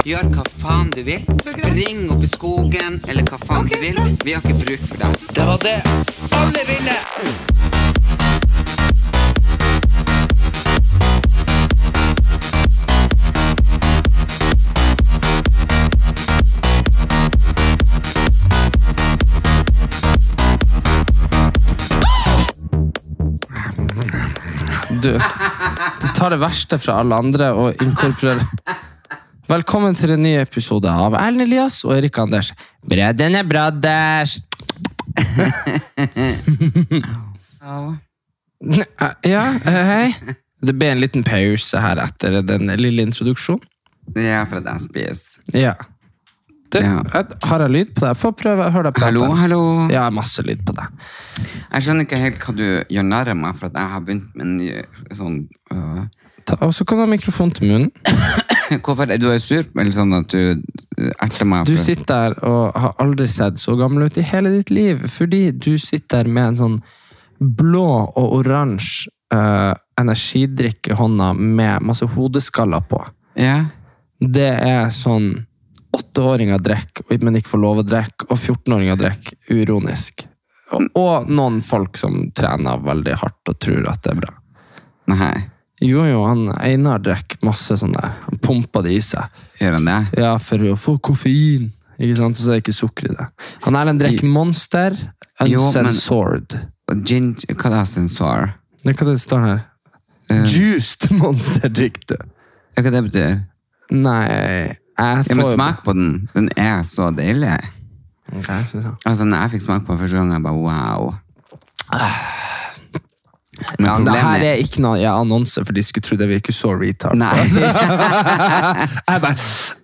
Gjør hva faen du vil. Spring opp i skogen, eller hva faen du vil. Vi har ikke bruk for deg. Det var det alle ville! Du, du tar det verste fra alle andre og inkorporerer Velkommen til en ny episode av Erlend Elias og Erik Anders. Brødrene Brothers! Ja, eh, hei. Det ble en liten pause her etter den lille introduksjonen. Det er for at jeg spiser. Ja. Du, Ja. har jeg lyd på deg? Få prøve. Hør deg prate. Hallo, hallo. Ja, masse lyd på deg. Jeg skjønner ikke helt hva du gjør narr av meg for at jeg har begynt med en ny sånn øh. Og så kan du ha mikrofon til munnen. Hvorfor du er sur? Eller sånn at du øh, erter meg? Du sitter der og har aldri sett så gammel ut i hele ditt liv, fordi du sitter der med en sånn blå og oransje uh, energidrikk i hånda med masse hodeskaller på. Yeah. Det er sånn åtteåringer drikker, men ikke får lov å drikke, og 14-åringer drikker uronisk. Og, og noen folk som trener veldig hardt og tror at det er bra. Nei. Jo, jo, han Einar drikker masse sånn der. Han pumper det i seg. Gjør han det? Ja, for å få koffein. Ikke sant? Og så er det ikke sukker i det. Han Erlend drikker Monster, Uncensored. Og Gin... Hva da, sensor? Det er hva det står her. Uh, Juiced Monster drikker du. Ja, Hva det betyr? Nei, jeg Ja, men smak på den. Den er så deilig. Okay, så- så. Altså, når jeg fikk smake på den første gang, jeg bare wow. Men Ja, det her er ikke noe ja, annonse, for de skulle tro det virker så retard. Nei. Jeg bare,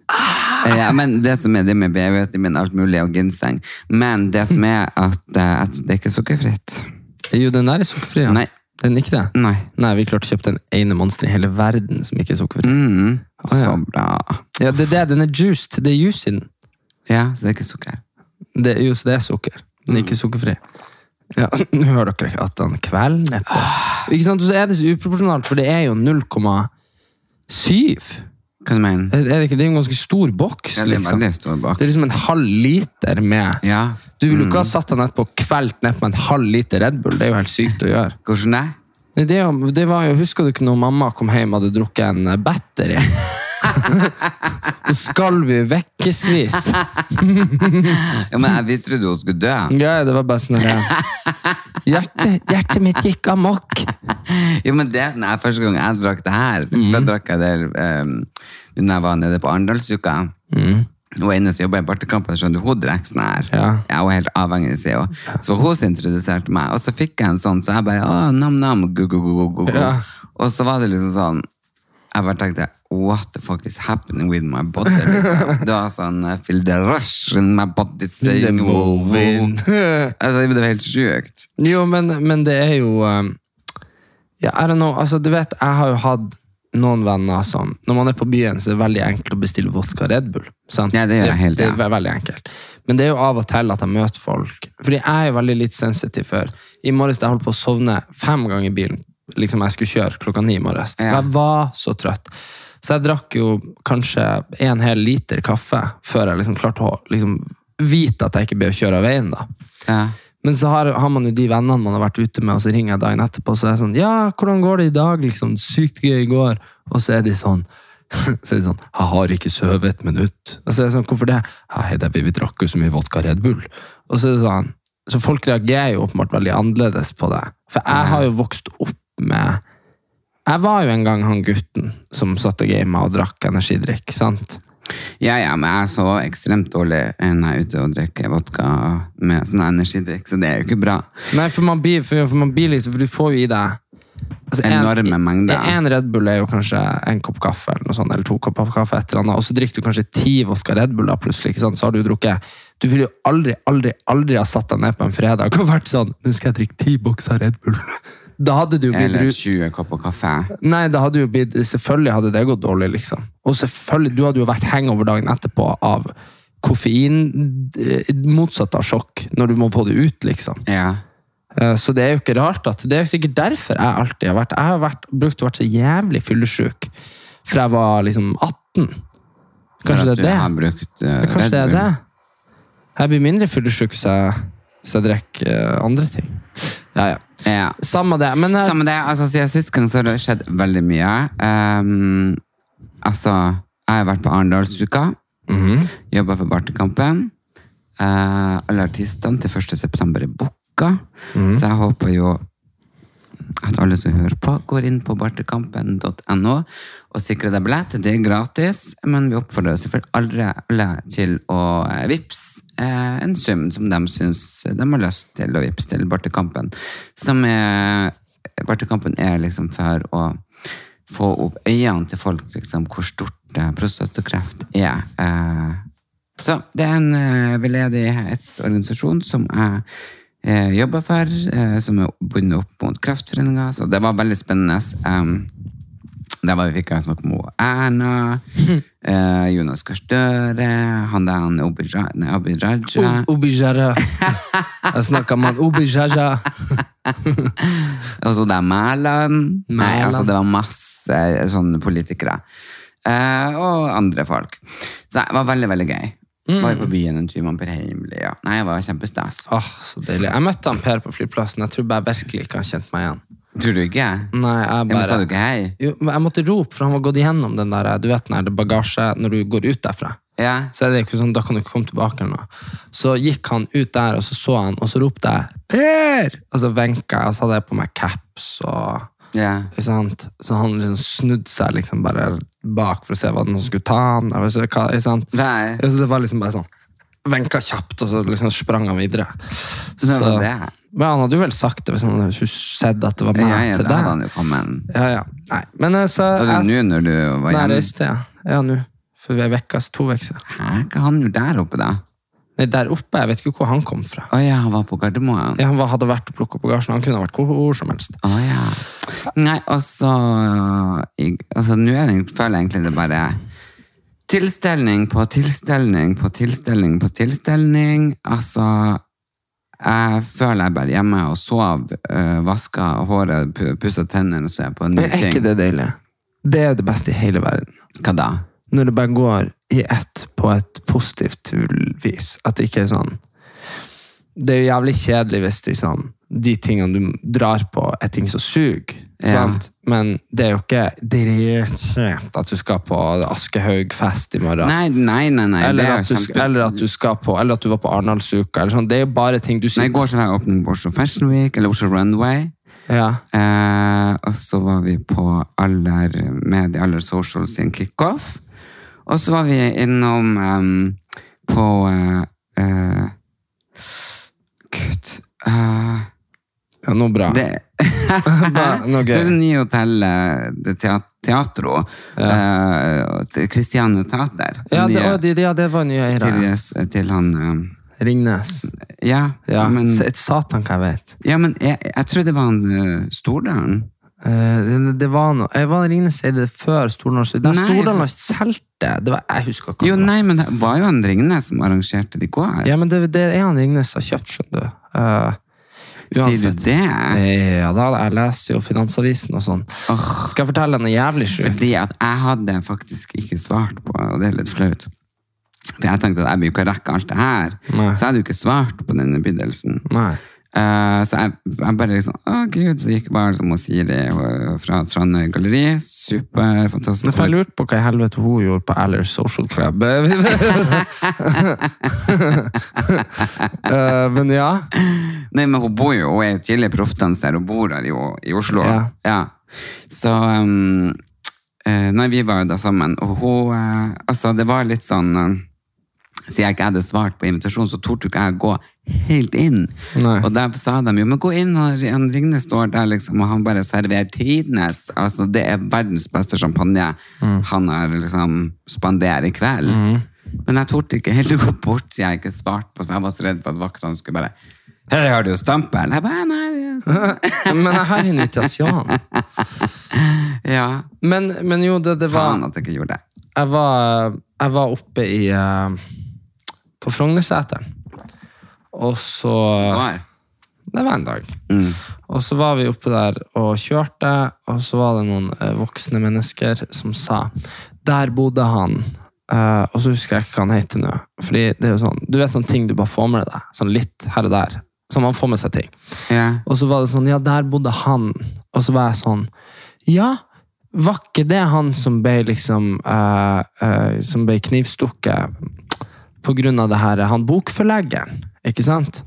ja, men det som er det med B-vitamin, alt mulig, og ginseng. Men det som er at, eh, at det er ikke sukkerfritt. jo, den der er sukkerfri. Ja. Nei. Den ikke det? Nei. Nei, vi klarte å kjøpe den ene monster i hele verden som ikke er sukkerfri. Mm, ja. så bra. Ja, det er det. Den er juiced. Det er juice i den. Ja, så det er ikke sukker. Det, jo, så det er sukker. Den er ikke sukkerfri. Ja, Nå hører dere at han er på. Ikke sant? Så er det så uproporsjonalt, for det er jo 0,7. Hva du mener Er det ikke? Det er jo en ganske stor boks. Ja, det er liksom. veldig stor boks. Det er liksom en halv liter med Ja. Du ville jo ikke ha satt deg etterpå på kvelt ned på en halv liter Red Bull. Det er jo helt sykt å gjøre. Hvordan det? Nei, Det, er jo- det var jo, Husker du ikke når mamma kom hjem og hadde drukket en eh, battery? Og skal vi vekkesvis. Ja, men vi trodde hun skulle dø. Ja, det var bare sånn Hjertet, hjertet mitt gikk amok. Jo, men det, nei, første gang jeg drakk det her, da drakk jeg det um, når jeg var nede på Arendalsuka. Hun ene som jobber i Bartekampen, skjønner hun drikker sånn her. Ja. Jeg var helt avhengig, av seg. Så hun introduserte meg, og så fikk jeg en sånn, så jeg bare, nam-nam. Ja. Og så var det liksom sånn, jeg bare tenkte, what the fuck is happening with my body? Liksom. Det var sånn, I feel the rush in my body saying. Altså, det var helt sjukt. Jo, men, men det er jo um, Ja, I don't know. Altså, du vet, jeg har jo hatt noen venner som Når man er på byen, så er det veldig enkelt å bestille vodka Red Bull. Sant? Ja, det gjør jeg helt, ja. det er veldig enkelt. Men det er jo av og til at jeg møter folk. Fordi jeg er jo veldig litt sensitiv før. I morges da jeg holdt på å sovne fem ganger i bilen. Liksom jeg skulle kjøre klokka ni i morges. Ja. Jeg var så trøtt. Så jeg drakk jo kanskje en hel liter kaffe før jeg liksom klarte å liksom, vite at jeg ikke ble å kjøre av veien. da. Ja. Men så har, har man jo de vennene man har vært ute med, og så ringer jeg dagen etterpå, så er jeg sånn Ja, hvordan går det i dag? Liksom, Sykt gøy i går. Og så er de sånn så er de sånn Jeg har ikke sovet et minutt. Og så er jeg sånn, hvorfor det? Hei, det, vi drakk jo så mye vodka Red Bull. Og så er det sånn Så folk reagerer jo åpenbart veldig annerledes på det. For jeg har jo vokst opp med Jeg var jo en gang han gutten som satt og gama og drakk energidrikk, sant? Ja, ja, men jeg er så ekstremt dårlig når jeg er ute og drikker vodka med sånn energidrikk, så det er jo ikke bra. Nei, for man blir, for, for man blir liksom, for du får jo i deg altså, Enorme mengder. En Red Bull er jo kanskje en kopp kaffe, eller noe sånt, eller to kopper kaffe, et eller annet, og så drikker du kanskje ti vodka Red Bull, da, plutselig, så har du drukket Du ville jo aldri, aldri, aldri ha satt deg ned på en fredag og vært sånn Nå skal jeg drikke ti bokser Red Bull. Da hadde det jo blitt Eller 20 kopper kaffe. Nei, det hadde jo blitt, selvfølgelig hadde det gått dårlig, liksom. Og selvfølgelig, du hadde jo vært hangover dagen etterpå av koffein eh, motsatt av sjokk, når du må få det ut, liksom. Ja. Eh, Så det er jo ikke rart at Det er sikkert derfor jeg alltid har vært Jeg har vært, brukt å vært så jævlig fyllesyk fra jeg var liksom 18. Kanskje det er det? Har brukt, uh, Kanskje det er det? Jeg blir mindre fyllesyk hvis jeg, jeg drikker uh, andre ting. Ja, ja. Ja. Samme det. Men eh, Samme det, altså Siden sist gang så har det skjedd veldig mye. Um, altså, jeg har vært på Arendalsuka. Mhm. Jobba for Bartekampen. Uh, alle artistene til 1. september er booka. Mhm. Så jeg håper jo at alle som hører på, går inn på bartekampen.no og sikrer deg billett. Det er gratis, men vi oppfordrer selvfølgelig alle, til å vips vippse eh, en sum som de syns de har lyst til å vippse til Bartekampen. Som er Bartekampen er liksom for å få opp øynene til folk, liksom, hvor stort eh, prostatakreft er. Eh, så det er en eh, veldedighetsorganisasjon som jeg eh, jobba for, eh, som er bundet opp mot Kreftforeninga. Så det var veldig spennende. Um, der var vi fikk jeg snakke med Erna, eh, Jonas Gahr Støre, han der han Abid Raja Abid Raja. Jeg snakka med Obijaja. Og så det er Mæland. Nei, altså det var masse sånne politikere. Eh, og andre folk. Så det var veldig, veldig gøy. Var jo på byen en tur med Per Heimli. Ja. Nei, det var kjempestas. Oh, så deilig. Jeg møtte han Per på flyplassen. Jeg tror bare virkelig ikke han kjente meg igjen. Tror du ikke? Nei, jeg bare... men sa du ikke hei? jo, Jeg måtte rope, for han var gått igjennom den der Du vet den der bagasje når du går ut derfra. Ja. Så er det ikke sånn, da kan du ikke komme tilbake eller noe. Så gikk han ut der, og så så han, og så ropte jeg 'Per!' Og så venka jeg, og så hadde jeg på meg caps. og... ja. Ikke sant? Så han liksom snudde seg liksom bare bak for å se hva noen skulle ta han. Ikke hva, ikke sant? Nei. Så det var liksom bare sånn Venka kjapt, og så liksom sprang han videre. Det var det. Men han hadde jo vel sagt det hvis han hadde sett at det var meg Ja, ja, til da hadde deg. han jo kommet. Ja, ja. Nei, men eh, så Og det nå når du var Nei, hjemme. reiste, ja. Ja, nå. For vi er vekka, to uker siden. Hva han gjorde der oppe da? Nei, der oppe, jeg vet ikke hvor han kom fra. Å ja, han var på Gardermoen. Ja, han var, hadde vært og plukket bagasjen, han kunne vært hvor som helst. Å ja. Nei, og så altså, Nå er det, føler jeg egentlig det bare tilstelning på tilstelning på tilstelning på tilstelning. Altså Jeg føler jeg bare hjemme og sov, uh, vaska håret, pusser tennene og så er jeg på en ny ting. er ikke det deilig? Det er det beste i hele verden. Hva da? Når det bare går i ett på et positivt vis. At det ikke er sånn Det er jo jævlig kjedelig hvis liksom, de tingene du drar på, er ting som suger. Ja. Men det er jo ikke dritkjipt at du skal på Aschehoug-fest i morgen. Nei, nei, nei. nei eller, er at du, kjempe... eller at du skal på Eller at du var på Arendalsuka. eller Sånn. Det er jo bare ting du Nei, sier. I går så var jeg åpning Oslo Fashion Week, eller Oslo Runway. Ja. Eh, og så var vi på aller, med de aller socials sin kickoff. Og så var vi innom um, på eh, uh, Gud uh, ja, noe bra. det, noe det er det nye hotellet det teat Teatro. til Christiane Teater. Ja, det, Nye- de- ja, det var nye eiere. til, til han um, Ringnes. Ja, Ja, men, Et satan hva jeg vet. ja, men jeg, jeg tror det var han uh, Stordalen. Eh, det, var noe Jeg var Ringnes eide det før Stordalen. Stordalen solgte det. var, Jeg husker ikke. Jo, nei, men det var jo han Ringnes som arrangerte det i går. Ja, men det, det er han Ringnes har kjøpt, skjønner du. Uh, Sier du det? Ja da, jeg leser jo Finansavisen og sånn. Skal jeg fortelle noe jævlig sjukt? Fordi at jeg hadde faktisk ikke svart på, og det er litt flaut. For jeg tenkte at jeg vil ikke rekke alt det her. Nei. Så jeg hadde jo ikke svart på denne bydelsen. Nei. Eh, så jeg, jeg bare liksom Å, gud, så gikk jeg bare som hun Siri det fra Trondheim Galleri. Superfantastisk. Jeg lurte på hva i helvete hun gjorde på Aller Social Club. uh, men ja. Nei, men hun bor jo, hun er jo tidligere proffdanser og bor her i, i Oslo. Ja. Så um, uh, Nei, vi var jo da sammen, og hun Altså, det var litt sånn eh, siden jeg ikke hadde svart på invitasjonen, så torde ikke jeg å gå helt inn. Nei. Og der sa de jo, men gå inn, han, Ringnes står der, liksom, og han bare serverer tidenes. Altså, det er verdens beste champagne han har liksom spandert i kveld. Men jeg torde ikke helt å gå bort, siden jeg ikke svarte på, for jeg var så redd for at vaktene skulle bare her har du jo stempel. Jeg bare, nei, er Men jeg har invitasjon. Ja, Men, men jo, det, det var faen at jeg ikke gjorde det. jeg var, jeg var oppe i eh, På Frognerseteren. Og så. Det var en dag. Mm. Og så var vi oppe der og kjørte, og så var det noen eh, voksne mennesker som sa Der bodde han. Uh, og så husker jeg ikke hva han heter nå. Fordi det er jo sånn, Du vet sånne ting du bare får med deg. Sånn litt her og der. Så man får med seg ting. Yeah. Og så var det sånn, ja, der bodde han. Og så var jeg sånn, ja, var ikke det han som ble liksom, uh, uh, som ble knivstukket på grunn av det her, han bokforleggeren, ikke sant?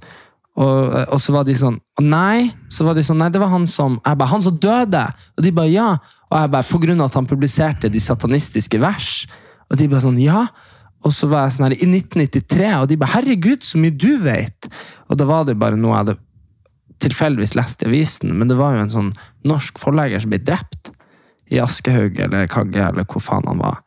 Og, og så var de sånn, nei, så var de sånn, nei, det var han som, jeg bare, han som døde, og de bare, ja, og jeg bare, på grunn av at han publiserte de satanistiske vers, og de bare sånn, ja, og så var jeg sånn her, i 1993, og de bare, herregud, så mye du vet, og da var det bare noe jeg hadde tilfeldigvis lest i avisen, men det var jo en sånn norsk forlegger som ble drept i Askehaug eller Kagge, eller hvor faen han var.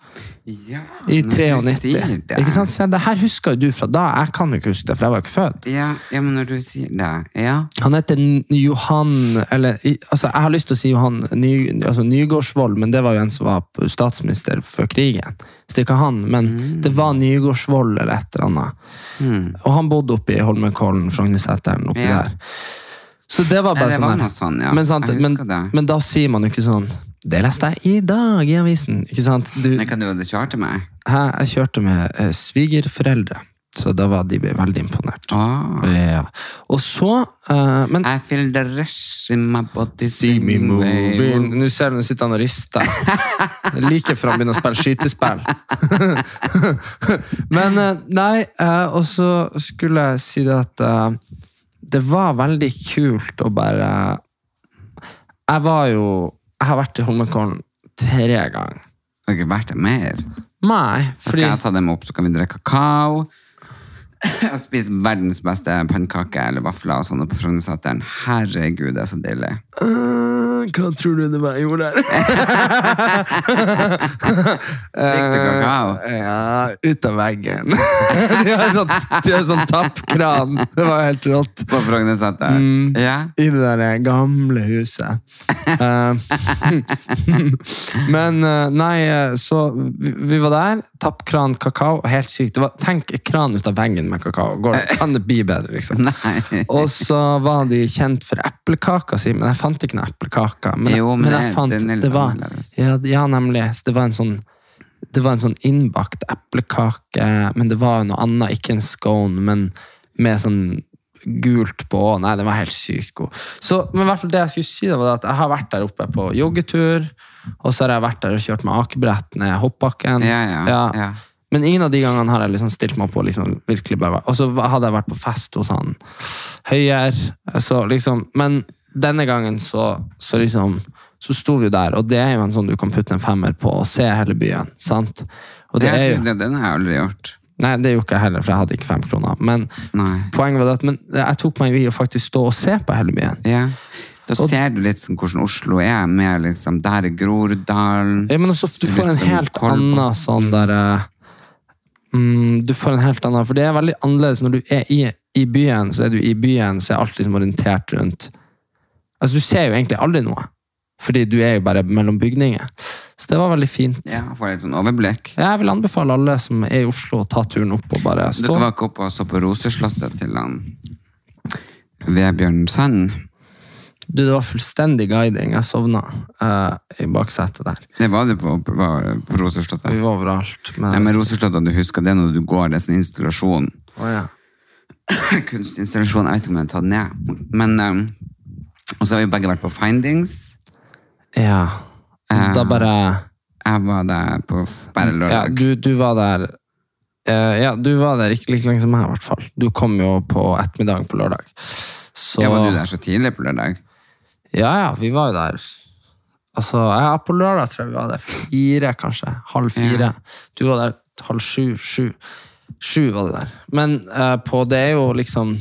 Ja, I når du 93. sier det. Ikke sant? Så det her husker du fra da. Jeg kan ikke huske det, for jeg var ikke født. Ja, ja, men når du sier det, ja. Han heter Johan eller, altså Jeg har lyst til å si Johan Ny, altså Nygårdsvold, men det var jo en som var statsminister før krigen. Så det er ikke han, men Mm. det var Nygårdsvold eller et eller annet. Og han bodde oppe i Holmenkollen, Frognerseteren, oppi Ja. der. Så det var Nei, bare det sånn var her. sånn, ja. Men, sant, men, men da sier man jo ikke sånn Det leste jeg i dag i avisen. Ikke sant? Du, Men hva du hadde kjørt meg? Hæ? jeg kjørte med eh, svigerforeldre, så da var de veldig imponert. Åh. Ja. Og så uh, Men I feel the rush in my body See me moving. Nå ser du, nå sitter han og rister. Like før han begynner å spille skytespill. Men uh, nei, uh, og så skulle jeg si det at det var veldig kult å bare Jeg var jo Jeg har vært i Holmenkollen tre ganger. Har ikke vært det mer? Nei, Da skal jeg ta dem opp, så kan vi drikke kakao. Og spise verdens beste pannekaker eller vafler og sånne på Frognerseteren. Herregud, det er så deilig. Uh, Hva tror du det var jeg gjorde der? Fikk du kakao? Ja, ut av veggen. de har sånn, de har sånn tappkran. Det var helt rått. På Frognerseteren? Mm. yeah. I det der gamle huset. Uh, Men eh, nei, eh, så vi, vi var der. Tappkran, kakao. Helt sykt. Det var, tenk kran ut av veggen med kakao. Går, det- kan det bli bedre, liksom? Og så var de kjent for eplekaka si, men jeg fant ikke noe eplekake. Men, Jo, men men jeg jeg fant, det var, ja, ja, nemlig. Det var en sånn det var en sånn innbakt eplekake, men det var noe annet, ikke en scone, men med sånn gult på. Nei, den var helt sykt god. Så, men i hvert fall det jeg skulle si, det var at jeg har vært der oppe på joggetur, og så har jeg vært der og kjørt med akebrett ned hoppbakken. Ja, ja, ja. Men ingen av de gangene har jeg liksom stilt meg på liksom virkelig bare Og så hadde jeg vært på fest hos han Høyer. Så liksom, men denne gangen så, så liksom Så sto vi der, og det er jo en sånn du kan putte en femmer på og se hele byen. sant? Og det er jo det- Den har jeg aldri gjort. Nei, det gjorde ikke jeg heller, for jeg hadde ikke fem kroner. Men Nei. poenget var det at men jeg tok meg i å faktisk stå og se på hele byen. Ja. Da ser du litt sånn hvordan Oslo er, med liksom Der er Groruddalen. Ja, men også, du får en sånn helt annen sånn der eh, mm, Du får en helt annen For det er veldig annerledes når du er i, i byen, så er du i byen, så er alt liksom orientert rundt Altså, du ser jo egentlig aldri noe. Fordi du er jo bare mellom bygninger. Så det var veldig fint. Ja, Får litt sånn overblikk. Jeg vil anbefale alle som er i Oslo, å ta turen opp og bare stå. Du var ikke oppe og så på Roseslottet til han Vebjørn Sand? Du, det var fullstendig guiding. Jeg sovna uh, i baksetet der. Det var du på, på, på Roseslottet? Vi var overalt. Men, Nei, men Roserslottet, du husker det når du går, det er sånn installasjon. Oh, ja. Kunstinstallasjon, jeg vet ikke om den er tatt ned. Men, um, og så har vi begge vært på Findings. ja. Eh, Da bare Jeg var der på bare bare Ja, lørdag. du, du var der Uh, Ja, du var der ikke like lenge som meg, i hvert fall. Du kom jo på ettermiddagen på lørdag. Så Ja, var du der så tidlig på lørdag? Ja, ja, vi var jo der. Altså, ja, på lørdag tror jeg vi var der fire, kanskje. Halv fire. Du var der halv sju, sju. Sju var det der. Men uh, på det er jo liksom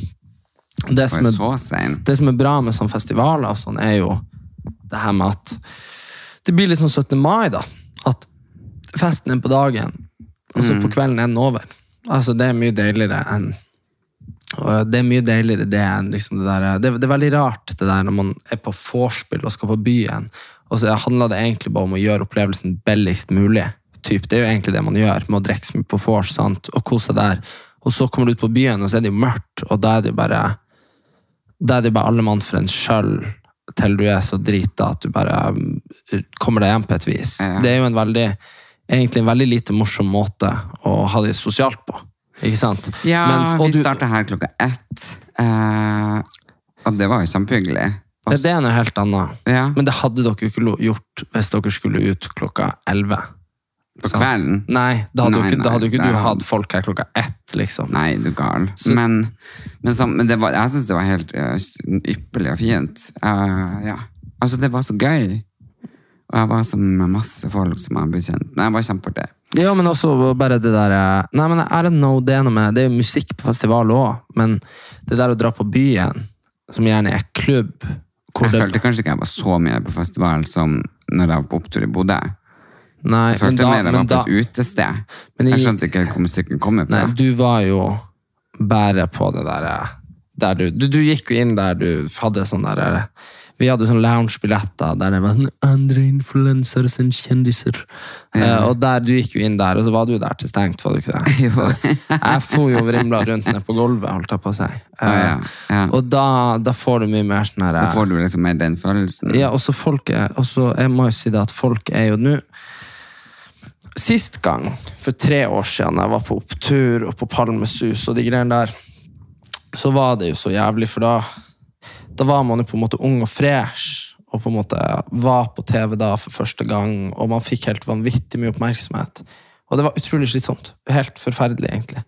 Det som er det som er bra med sånne festivaler, og sånn, er jo det her med at det blir litt sånn 17. mai, da. At festen er på dagen, og så på kvelden er den over. Altså, det er mye deiligere enn og det er mye deiligere det enn liksom det der det, det er veldig rart det der når man er på vorspiel og skal på byen, og så handler det egentlig bare om å gjøre opplevelsen billigst mulig. Typ, det er jo egentlig det man gjør med å drikke så mye på vors og kose seg der. Og så kommer du ut på byen, og så er det jo mørkt, og da er det jo bare da er det jo bare alle mann for en sjøl til du er så drita at du bare um, kommer deg hjem på et vis. Ja. Det er jo en veldig, egentlig en veldig lite morsom måte å ha det sosialt på. Ikke sant? Ja, Mens- vi du- starta her klokka ett. Eh, og det var jo kjempehyggelig. Også... Det er noe helt annet. Ja, Men det hadde dere jo ikke gjort hvis dere skulle ut klokka 11. på sant? kvelden. Nei, da hadde, Nei, ikke, da hadde ikke du hatt folk her klokka ett, liksom. Nei, du gal. Så- Men, men, så, men det var, jeg syns det var helt eh, ypperlig og fint. Uh, ja. Altså, det var så gøy. Og jeg var sammen med masse folk som jeg ble kjent med. Jeg var kjempeartig. Ja, men også bare det der eh, Nei, men I don't know, det er noe med Det er jo musikk på festival òg, men det der å dra på byen, som gjerne er klubb hvor Jeg det, følte kanskje ikke jeg var så mye på festival som når jeg var på opptur i Bodø. Nei, Jeg følte mer jeg var da, på et utested. Men i- Jeg skjønte ikke helt hvor musikken kom fra. Nei, du var jo bare på det der eh, der du, du, du gikk jo inn der du hadde sånn der eh, Vi hadde sånn lounge-billetter der det var sånn andre influensere enn kjendiser. Eh, og der du gikk jo inn der, og så var du der til stengt, var du ikke det? Jo. jeg for jo vrimla rundt ned på gulvet, holdt jeg på å si. Uh, Ja, ja, ja. Og da, da får du mye mer sånn her Da får du liksom mer den følelsen. Ja, og så folk er, og så jeg må jo si det at folk er jo nå Sist gang, for tre år siden, jeg var på opptur og på Palmesus og de greiene der, så var det jo så jævlig, for da, da var man jo på en måte ung og fresh, og på en måte var på TV da for første gang, og man fikk helt vanvittig mye oppmerksomhet. Og det var utrolig slitsomt. Helt forferdelig, egentlig.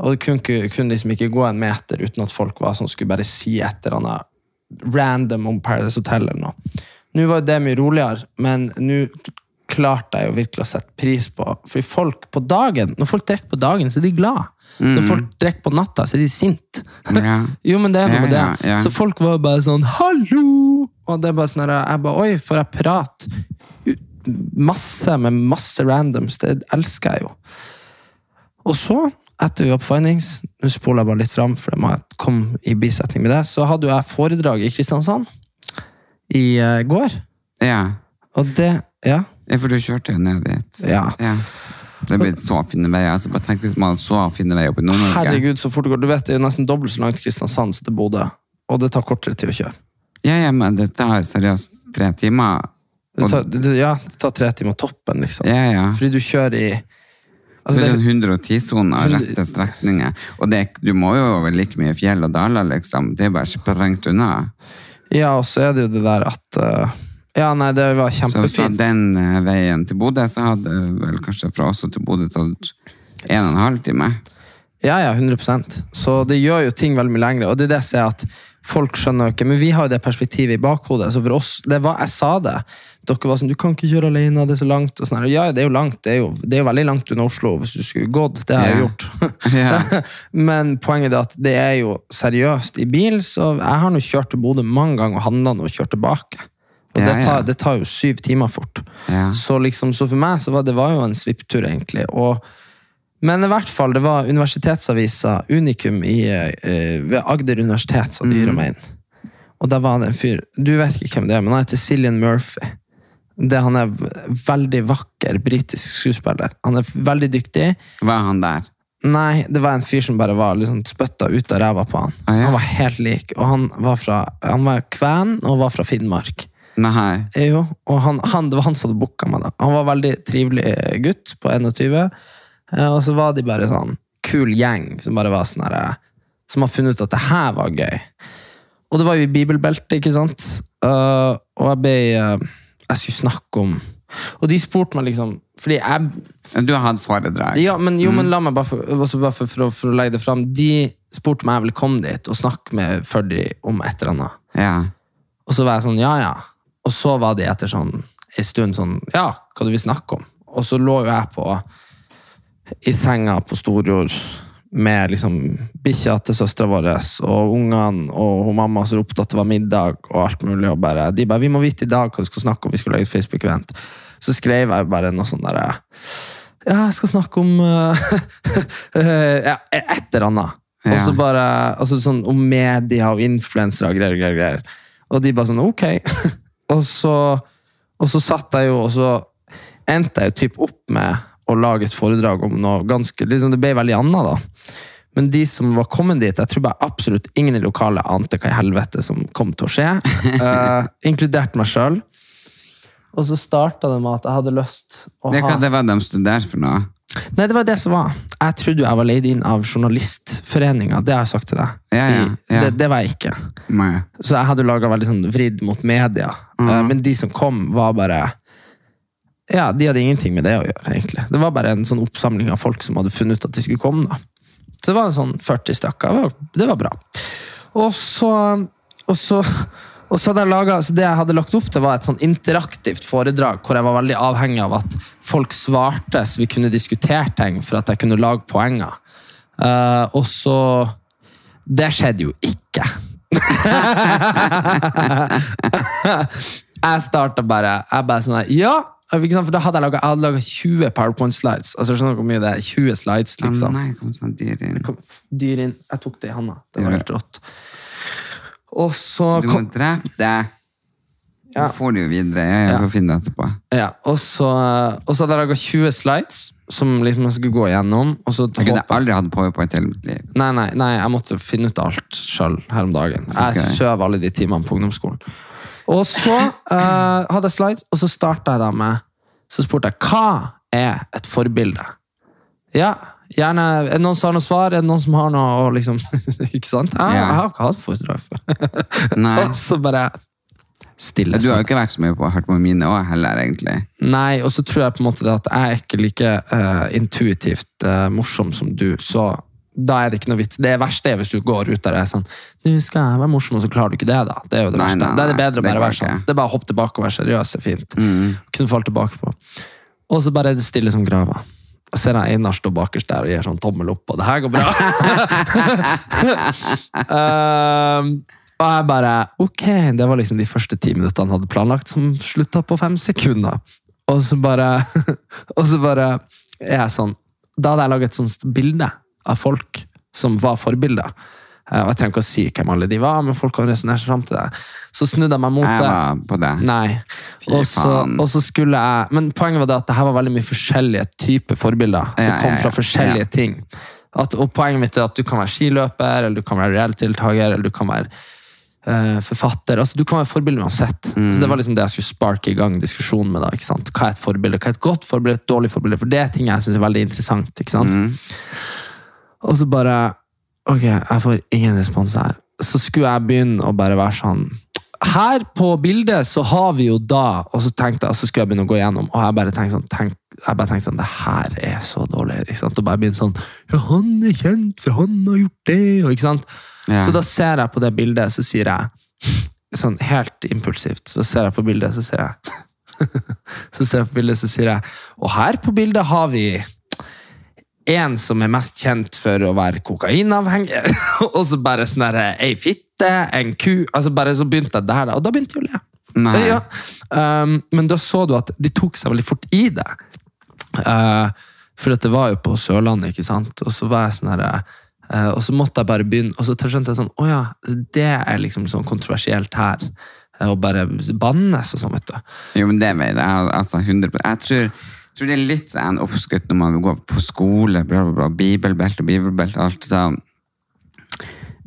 Og det kunne, kunne liksom ikke gå en meter uten at folk var sånn, skulle bare si et eller annet random om Paradise Hotel eller noe. Nå var det mye roligere, men nå klarte jeg jo virkelig å sette pris på Fordi folk på dagen, når folk drikker på dagen, så er de glad. Når folk drikker på natta, så er de sint. Ja. jo, men det er noe Ja, med det. ja, ja. Så folk var bare sånn 'hallo!' Og det er bare sånn jeg bare Oi, får jeg prate masse med masse randoms? Det elsker jeg jo. Og så, etter vi var på Findings, nå spoler jeg bare litt fram, for det må jeg komme i bisetning med det, så hadde jo jeg foredrag i Kristiansand i eh, går. Ja. Og det Ja. Ja, for du kjørte jo ned dit. ja. Ja. Det blir så fine veier. Altså, bare tenk hvis man hadde så fine veier oppe i Nord-Norge. Herregud, så fort det går. Du vet, det er jo nesten dobbelt så langt Kristiansand som til Bodø. Og det tar kortere tid å kjøre. Ja, ja, men det tar seriøst tre timer. Det tar, det, ja, det tar tre timer toppen, liksom. Ja, ja. Fordi du kjører i altså, det er sånn 110-soner, Hundre- rette strekninger. Og det, du må jo over like mye fjell og daler, liksom. Det er bare sprengt unna. Ja, og så er det jo det der at eh, Ja, nei, det var kjempefint. Så fra den eh, veien til Bodø, så hadde vel kanskje fra oss til Bodø tatt en og en halv time. Ja, ja, 100% Så det gjør jo ting veldig mye lengre. Og det er det jeg sier at folk skjønner jo ikke. Men vi har jo det perspektivet i bakhodet. Så for oss, det var, Jeg sa det. Dere var sånn Du kan ikke kjøre alene, det er så langt. Og sånn ja, det er jo langt. Det er jo, det er jo veldig langt unna Oslo hvis du skulle gått. Det har jeg Ja. gjort. yeah. Men poenget er at det er jo seriøst. I bil så Jeg har nå kjørt til Bodø mange ganger og handla og kjørt tilbake. Og Ja, det, tar, det tar jo syv timer fort. Så, liksom, så for meg så var det var jo en svipptur, egentlig. Og, men i hvert fall, det var universitetsavisa Unikum i, uh, ved Agder universitet som de Mm. hyra meg inn. Og der var det en fyr Du vet ikke hvem det er, men han heter Cillian Murphy. Det, han er veldig vakker britisk skuespiller. Han er veldig dyktig. Hva er han der? Nei, det var en fyr som bare var liksom spytta ut av ræva på han. Ah, ja. Han var helt lik. Og han var fra Han var kven og var fra Finnmark. Nei. Jo, og han, han, det var han som hadde booka meg. da. Han var veldig trivelig gutt på 21, eh, og så var de bare sånn kul gjeng som bare var sånn her, eh, som har funnet ut at det her var gøy. Og det var jo i bibelbeltet, ikke sant? Uh, og jeg ble uh, Jeg skulle snakke om Og de spurte meg liksom Fordi jeg Du har hatt foredrag. ja, men, jo, men la meg bare, for, bare for, for, for å legge det fram. De spurte meg om jeg ville komme dit og snakke med for om et eller annet. Ja. Og så var jeg sånn, ja, ja. Og så var de etter sånn en stund sånn, ja, hva du vil snakke om? Og så lå jo jeg på i senga på Storjord med liksom bikkja til søstera vår og ungene og hun mamma som ropte at det var middag og alt mulig. og bare, De bare 'Vi må vite i dag hva du skal snakke om.' Vi skulle lage et Facebook-event. Så skrev jeg bare noe sånn derre Ja, jeg skal snakke om eh, ja, et eller annet. Og så bare, altså sånn Om media og influensere og greier, greier, greier. Og de bare sånn Ok. og, så, og så satt jeg jo, og så endte jeg jo typ opp med å lage et foredrag om noe ganske liksom Det ble veldig annet, da. Men de som var kommet dit, jeg tror bare absolutt ingen i lokalet ante hva i helvete som kom til å skje. Uh, inkludert meg sjøl. Og så starta det med at jeg hadde lyst å Det, ha hva det var de studerte for noe? Nei, det var det som var. Jeg trodde jeg var leid inn av Journalistforeninga. Det har jeg sagt til deg. Ja, ja, ja. Det, det var jeg ikke. Nei. Så jeg hadde laga veldig sånn vridd mot media. Eh, Men de som kom, var bare Ja, de hadde ingenting med det å gjøre, egentlig. Det var bare en sånn oppsamling av folk som hadde funnet ut at de skulle komme. da. Så det var en sånn 40 stykker. Det var, det var bra. Og så, og så, og så hadde jeg laget, så Det jeg hadde lagt opp til, var et sånn interaktivt foredrag hvor jeg var veldig avhengig av at folk svarte, så vi kunne diskutere ting for at jeg kunne lage poenger. Uh, og så Det skjedde jo ikke. jeg starta bare Jeg bare sånn Ja! For da hadde jeg laget 20 PowerPoint-slides. Altså, skjønner du hvor mye det er? 20 slides, liksom. liksom. nei, kom sånn dyr inn. Kom, dyr inn. Jeg tok det i handa. Det var helt rått. Og så Du må drepe det. Ja. Du får du jo videre. Jeg Ja. får finne det etterpå. ja, og, så, og så hadde jeg laga 20 slides som liksom jeg skulle gå gjennom. Jeg kunne aldri hatt powerpoint hele mitt liv. Nei, nei, nei, jeg måtte finne ut alt sjøl her om dagen. Jeg søv alle de timene på ungdomsskolen. Og så uh, hadde jeg slides, og så starta jeg da med Så spurte jeg hva er et forbilde. Ja, gjerne Er det noen som har noe svar? Er det noen som har noe å liksom Ikke sant? Jeg, Ja. jeg har ikke hatt foredrag før. Og så bare stille. Du har jo ikke vært så mye på hørt på mine òg, heller, egentlig. Nei, og så tror jeg på en måte at jeg er ikke like uh, intuitivt uh, morsom som du, så da er det ikke noe vits. Det verste er hvis du går ut der og er sånn Nå skal jeg være morsom, og så klarer du ikke det, da. Det er jo det Nei, verste. nei, da er det bedre å bare være sånn. Det er bare å hoppe tilbake og være seriøs er fint. Mm. Kunne falle tilbake på. Og så bare er det stille som grava. Jeg ser jeg Einar stå bakerst der og gir sånn tommel opp, og det her går bra. um, og jeg bare Ok, det var liksom de første ti minuttene han hadde planlagt, som slutta på fem sekunder. Og så bare Og så bare er jeg sånn Da hadde jeg laget et sånt bilde av folk som var forbilder. Eh, Og jeg trenger ikke å si hvem alle de var, men folk kan resonnere seg fram til det. Så snudde jeg meg mot Jeg det. var på det. Nei. Og så, og så skulle jeg Men poenget var det at det her var veldig mye forskjellige typer forbilder. Som Ja, kom fra forskjellige ting. At, og poenget mitt er at du kan være skiløper, eller du kan være reality-deltaker, eller du kan være uh, forfatter. Altså, du kan være forbilde uansett. Mm. Så Det var liksom det jeg skulle sparke i gang diskusjonen med. da, ikke sant? Hva er et forbilde? Hva er et godt forbilde? Et dårlig forbilde? For det er ting jeg syns er veldig interessant. ikke sant? Mm. Og så bare Ok, jeg får ingen respons her. Så skulle jeg begynne å bare være sånn Her på bildet så har vi jo da Og så tenkte jeg, så skulle jeg begynne å gå gjennom, og jeg bare tenkte sånn tenk, jeg bare tenkte sånn, det her er så dårlig. ikke sant? Og bare begynne sånn Ja, han er kjent, for han har gjort det, og ikke sant? Ja. Så da ser jeg på det bildet, så sier jeg sånn helt impulsivt, så ser jeg på bildet, så sier jeg Så ser jeg på bildet, så sier jeg Og her på bildet har vi en som er mest kjent for å være kokainavhengig, og så bare sånn der, ei fitte, en ku altså bare Så begynte jeg der, da, og da begynte jeg å le. Ja. Um, men da så du at de tok seg veldig fort i det. Uh, for det var jo på Sørlandet, ikke sant? Og så var jeg sånn herre uh, og så måtte jeg bare begynne, og så skjønte jeg sånn, å ja, det er liksom sånn kontroversielt her. Og bare bannes og sånn, vet du. Jo, men det vet jeg. Altså, 100 Jeg tror, tror det er litt sånn oppskrytt når man går på skole, bla, bla, bla, bibelbelte, bibelbelte, alt sånn.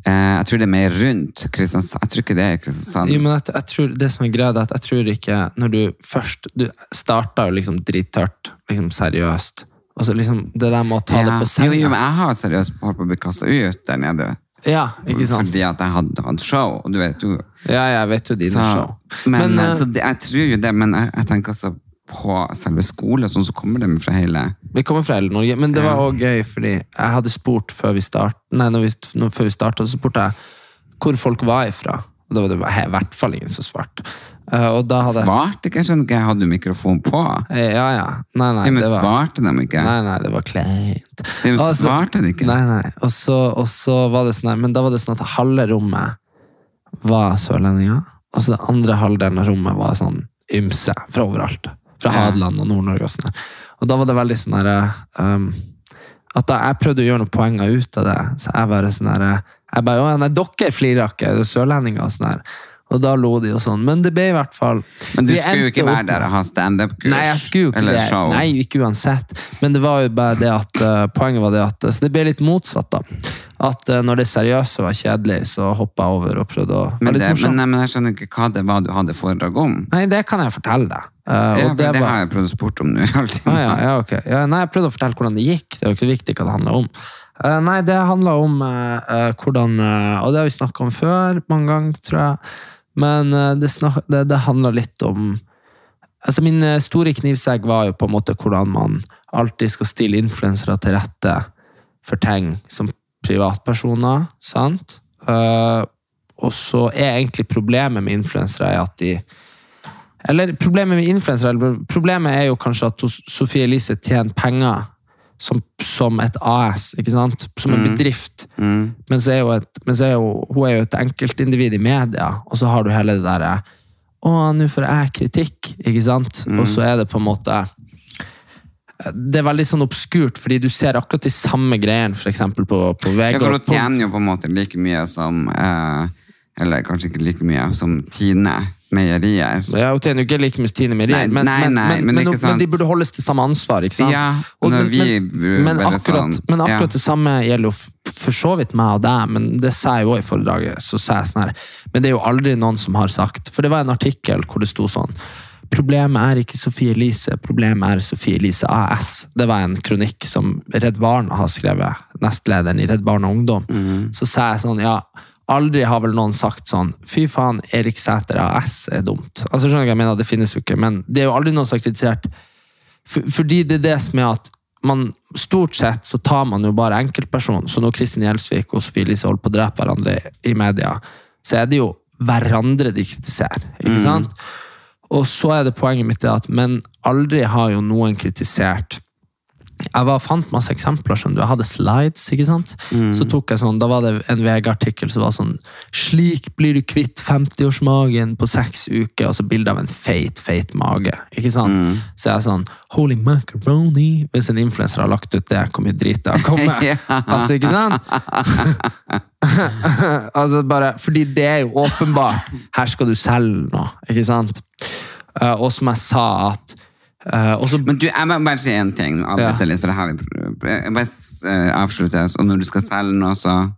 Eh, jeg tror det er mer rundt Kristiansand. Jeg tror ikke det er Kristiansand. Jo, men jeg, jeg tror, det som er greia, er at jeg tror ikke Når du først Du starta jo liksom drittørt, liksom seriøst. Og så liksom det der med å ta det Ja. på Jo, senga. jo, men jeg har seriøst holdt på å bli kasta ut der nede. Ja, ikke sant? Fordi at jeg hadde hatt show, og du vet jo Ja, jeg vet jo dine så, show. Men, Men, uh, så det, jeg tror jo det, men jeg, jeg tenker altså på selve skolen, sånn så kommer de fra hele Vi kommer fra hele Norge, men det var òg gøy, fordi jeg hadde spurt før vi starta, før vi startet, så spurte jeg hvor folk var ifra. Og da var det i hvert fall ingen som svarte. Eh, og da hadde Svarte ikke? Jeg skjønner ikke, hadde mikrofon på? Eh, Ja, ja. Nei, nei. Ja, men det var- svarte de ikke? Nei, nei, det var kleint. De svarte de ikke? Nei, nei. Og så, og så var det sånn men da var det sånn at halve rommet var sørlendinger, og så den andre halvdelen av rommet var sånn ymse fra overalt. Fra Hadeland og Nord-Norge og sånn. Og da var det veldig sånn herre um, At da jeg prøvde å gjøre noen poenger ut av det, så jeg bare sånn her Jeg bare Å nei, dere flirer ikke, er sørlendinger og sånn her. Og da lo de og sånn. Men det ble i hvert fall Men du skulle jo ikke være der og ha standup-kurs? Nei, jeg skulle jo ikke det. show? Nei, ikke uansett. Men det var jo bare det at uh, poenget var det at Så det ble litt motsatt, da. At eh, når det seriøse var kjedelig, så hoppa jeg over og prøvde å Men, det, men, men jeg skjønner ikke hva det var du hadde foredrag om. Nei, det kan jeg fortelle deg. Uh, Ja, det, det var har jeg prøvd å spørre om nå. Ah, ja, ja, ok. Ja, nei, jeg prøvde å fortelle hvordan det gikk. Det er jo ikke viktig hva det handla om. Uh, nei, det handla om eh, hvordan Og det har vi snakka om før mange ganger, tror jeg. Men det, snak, det, det handla litt om Altså Min store knivsegg var jo på en måte hvordan man alltid skal stille influensere til rette for ting som privatpersoner. sant? Uh, og så er egentlig problemet med influensere er at de eller problemet med influensere Problemet er jo kanskje at Sofie Elise tjener penger som, som et AS, ikke sant? Som en bedrift. Men så er, jo et, men så er jo, hun er jo et enkeltindivid i media, og så har du hele det derre Å, nå får jeg kritikk, ikke sant? Og så er det på en måte det er veldig sånn obskurt, fordi du ser akkurat de samme greiene for eksempel på, på VG. Ja, for hun tjener jo på en måte like mye som eh, Eller kanskje ikke like mye som Tine Meierier. Ja, Hun tjener jo ikke like mye som Tine Meierier, men, nei, nei, men, men men, men de burde holdes til samme ansvar. ikke sant? Ja, Og- vi men, akkurat, sånn, men akkurat ja. det samme gjelder jo for så vidt meg og deg, men det sa jeg jo i foredraget. så sa jeg sånn her, Men det er jo aldri noen som har sagt For det var en artikkel hvor det sto sånn Problemet er ikke Sofie Elise, problemet er Sofie Elise AS. Det var en kronikk som Redd Barna har skrevet, nestlederen i Redd Barna Ungdom. Mm. Så sa jeg sånn, ja, aldri har vel noen sagt sånn, fy faen, Erik Sæter AS er dumt. Altså skjønner hva jeg mener, det finnes jo ikke, men det er jo aldri noen som har kritisert. For, fordi det er det som er at man, stort sett så tar man jo bare enkeltperson, så når Kristin Gjelsvik og Sofie Elise holder på å drepe hverandre i media, så er det jo hverandre de kritiserer, ikke sant? Og så er det poenget mitt at, men aldri har jo noen kritisert jeg var, fant masse eksempler. Skjønner du. Jeg hadde slides. ikke sant? Så tok jeg sånn, Da var det en VG-artikkel som var sånn 'Slik blir du kvitt 50-årsmagen på seks uker', og så bilde av en feit, feit mage. ikke sant? Så jeg er sånn 'Holy macaroni'. Hvis en influenser har lagt ut det, hvor mye drit det har kommet. Ja. Altså, ikke sant? altså bare, fordi det er jo åpenbart. Her skal du selge noe, ikke sant? Eh, og som jeg sa at eh, også, Men du, jeg må bare si en ting. Avbryte Ja. litt, for det har vi Jeg bare eh, avslutter. Og når du skal selge noe, så